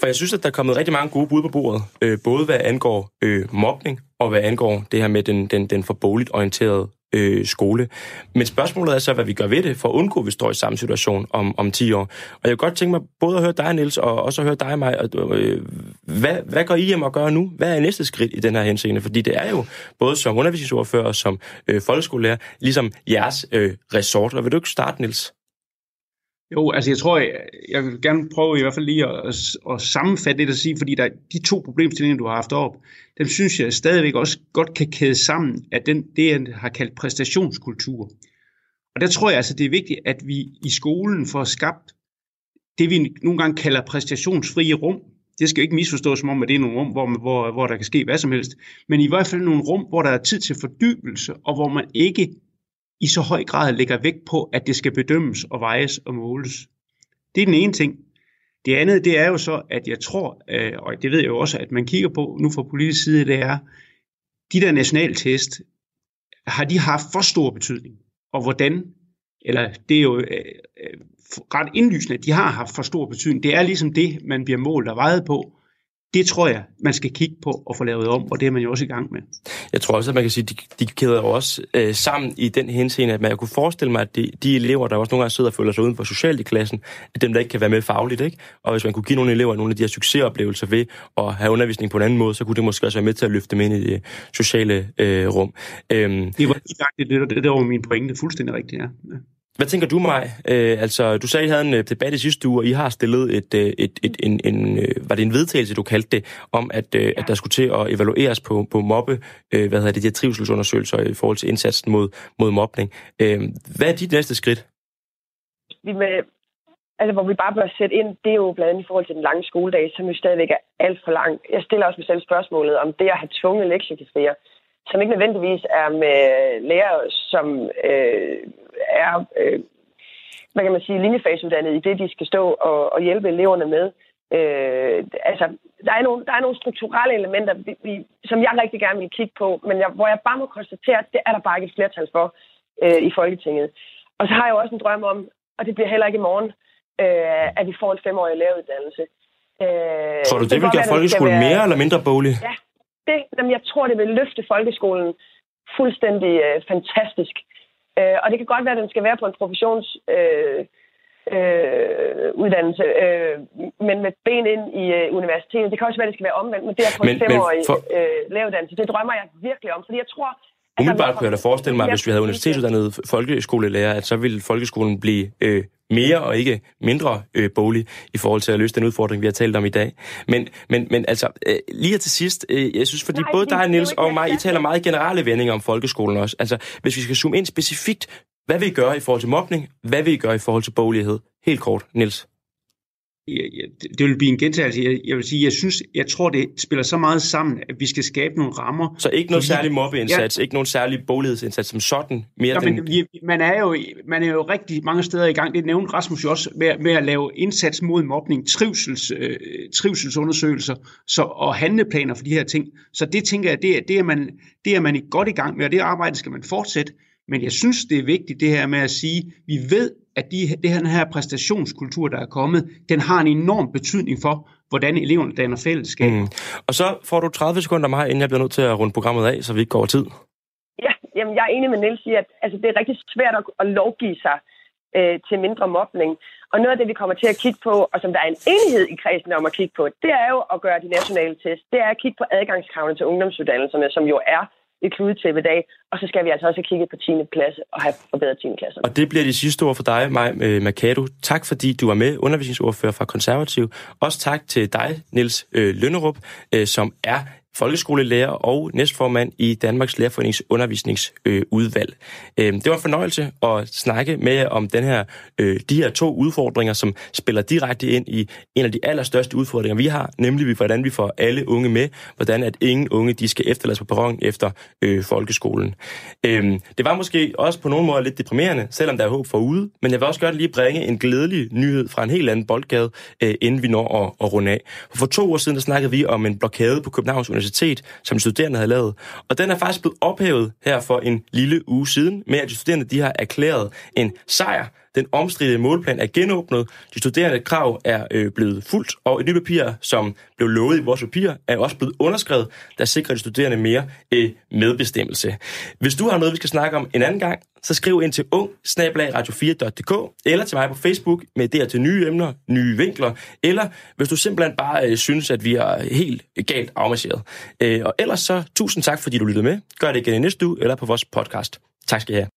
For jeg synes, at der er kommet rigtig mange gode bud på bordet, øh, både hvad angår øh, mobning og hvad angår det her med den, den, den forboligt orienterede øh, skole. Men spørgsmålet er så, hvad vi gør ved det, for at undgå, at vi står i samme situation om, om 10 år. Og jeg kunne godt tænke mig både at høre dig, Niels, og også at høre dig, mig. Øh, hvad, hvad går I hjem og gøre nu? Hvad er næste skridt i den her henseende? Fordi det er jo både som undervisningsordfører og som øh, folkeskolelærer, ligesom jeres øh, resort. Og vil du ikke starte, Niels? Jo, altså jeg tror, jeg, jeg vil gerne prøve i hvert fald lige at, at, at sammenfatte det at sige, fordi der, de to problemstillinger, du har haft op, dem synes jeg stadigvæk også godt kan kæde sammen af den, det, jeg har kaldt præstationskultur. Og der tror jeg altså, det er vigtigt, at vi i skolen får skabt det, vi nogle gange kalder præstationsfrie rum. Det skal jo ikke misforstås som om, at det er nogle rum, hvor, hvor, hvor der kan ske hvad som helst. Men i hvert fald nogle rum, hvor der er tid til fordybelse, og hvor man ikke i så høj grad lægger vægt på, at det skal bedømmes og vejes og måles. Det er den ene ting. Det andet, det er jo så, at jeg tror, øh, og det ved jeg jo også, at man kigger på nu fra politisk side, det er, de der nationaltest, har de haft for stor betydning? Og hvordan? Eller det er jo øh, øh, ret indlysende, at de har haft for stor betydning. Det er ligesom det, man bliver målt og vejet på det tror jeg, man skal kigge på og få lavet om, og det er man jo også i gang med. Jeg tror også, at man kan sige, at de, de kæder jo også øh, sammen i den henseende, at man kunne forestille mig, at de, de elever, der også nogle gange sidder og føler sig uden for socialt i klassen, at dem, der ikke kan være med fagligt, ikke? og hvis man kunne give nogle elever nogle af de her succesoplevelser ved at have undervisning på en anden måde, så kunne det måske også være med til at løfte dem ind i det sociale øh, rum. Øhm, det var det, det, det, det var min pointe, fuldstændig rigtigt, ja. Hvad tænker du, mig? Øh, altså, du sagde, at I havde en øh, debat i sidste uge, og I har stillet et, øh, et, et, en, en, øh, var det en vedtagelse, du kaldte det, om at, at der skulle til at evalueres på, på mobbe, øh, hvad hedder det, de her trivselsundersøgelser i forhold til indsatsen mod, mod mobning. Øh, hvad er dit næste skridt? Vi med, altså, hvor vi bare bør sætte ind, det er jo blandt andet i forhold til den lange skoledag, som jo stadigvæk er alt for lang. Jeg stiller også mig selv spørgsmålet om det at have tvunget lektiecaféer, som ikke nødvendigvis er med lærere, som øh, er, øh, hvad kan man sige, linjefagsuddannet i det, de skal stå og, og hjælpe eleverne med. Øh, altså, der er, nogle, der er nogle strukturelle elementer, vi, vi, som jeg rigtig gerne vil kigge på, men jeg, hvor jeg bare må konstatere, at det er der bare ikke et flertal for øh, i Folketinget. Og så har jeg også en drøm om, og det bliver heller ikke i morgen, øh, at vi får en femårig læreruddannelse. Øh, tror du, det, det vil gøre folkeskolen være... mere eller mindre bolig? Ja, det, jamen, jeg tror, det vil løfte folkeskolen fuldstændig øh, fantastisk. Øh, og det kan godt være, at den skal være på en professions... Øh, øh, uddannelse, øh, men med ben ind i øh, universitetet. Det kan også være, at det skal være omvendt, men det er på en femårig for... øh, læreruddannelse. Det drømmer jeg virkelig om, fordi jeg tror... Umiddelbart kunne jeg da forestille mig, at hvis vi havde universitetsuddannede folkeskolelærer, at så ville folkeskolen blive øh, mere og ikke mindre øh, bolig i forhold til at løse den udfordring, vi har talt om i dag. Men, men, men altså, øh, lige til sidst, øh, jeg synes, fordi Nej, både dig, Niels og mig, I taler meget generelle vendinger om folkeskolen også. Altså, hvis vi skal zoome ind specifikt, hvad vil I gøre i forhold til mobning? Hvad vil I gøre i forhold til boglighed? Helt kort, Niels det vil blive en gentagelse. Jeg, jeg vil sige, jeg synes, jeg tror, det spiller så meget sammen, at vi skal skabe nogle rammer. Så ikke noget særlig mobbeindsats, ja, ikke nogen særlig boglighedsindsats som sådan? Mere ja, den... men, man, er jo, man er jo rigtig mange steder i gang. Det nævnte Rasmus jo også med, med at lave indsats mod mobning, trivsels, øh, trivselsundersøgelser så, og handleplaner for de her ting. Så det tænker jeg, det, det, er man, det er man godt i gang med, og det arbejde skal man fortsætte. Men jeg synes, det er vigtigt det her med at sige, vi ved, at de, det her, den her præstationskultur, der er kommet, den har en enorm betydning for, hvordan eleverne danner fællesskab. Mm. Og så får du 30 sekunder mig, inden jeg bliver nødt til at runde programmet af, så vi ikke går over tid. Ja, jamen, jeg er enig med Niels i, at altså, det er rigtig svært at, at lovgive sig øh, til mindre mobning. Og noget af det, vi kommer til at kigge på, og som der er en enighed i kredsen om at kigge på, det er jo at gøre de nationale test. Det er at kigge på adgangskravene til ungdomsuddannelserne, som jo er et kludetæppe dag. Og så skal vi altså også have kigget på 10. klasse og have forbedret 10. klasse. Og det bliver de sidste ord for dig, mig, øh, Mercado. Tak fordi du var med, undervisningsordfører fra Konservativ. Også tak til dig, Niels øh, Lønnerup, øh, som er folkeskolelærer og næstformand i Danmarks Lærerforenings undervisningsudvalg. Øh, det var en fornøjelse at snakke med om den her, øh, de her to udfordringer, som spiller direkte ind i en af de allerstørste udfordringer, vi har, nemlig hvordan vi får alle unge med, hvordan at ingen unge de skal efterlades på perronen efter øh, folkeskolen. Det var måske også på nogle måder lidt deprimerende, selvom der er håb forude, men jeg vil også godt lige bringe en glædelig nyhed fra en helt anden boldgade, inden vi når at, at runde af. For to år siden der snakkede vi om en blokade på Københavns Universitet Universitet, som studerende havde lavet. Og den er faktisk blevet ophævet her for en lille uge siden, med at de studerende de har erklæret en sejr. Den omstridte målplan er genåbnet, de studerende krav er øh, blevet fuldt, og et nyt papir, som blev lovet i vores papir, er også blevet underskrevet, der sikrer de studerende mere øh, medbestemmelse. Hvis du har noget, vi skal snakke om en anden gang, så skriv ind til ung radio4.dk eller til mig på Facebook med idéer til nye emner, nye vinkler, eller hvis du simpelthen bare øh, synes, at vi er helt galt afmarcheret. Øh, og ellers så tusind tak, fordi du lyttede med. Gør det igen i næste uge eller på vores podcast. Tak skal I have.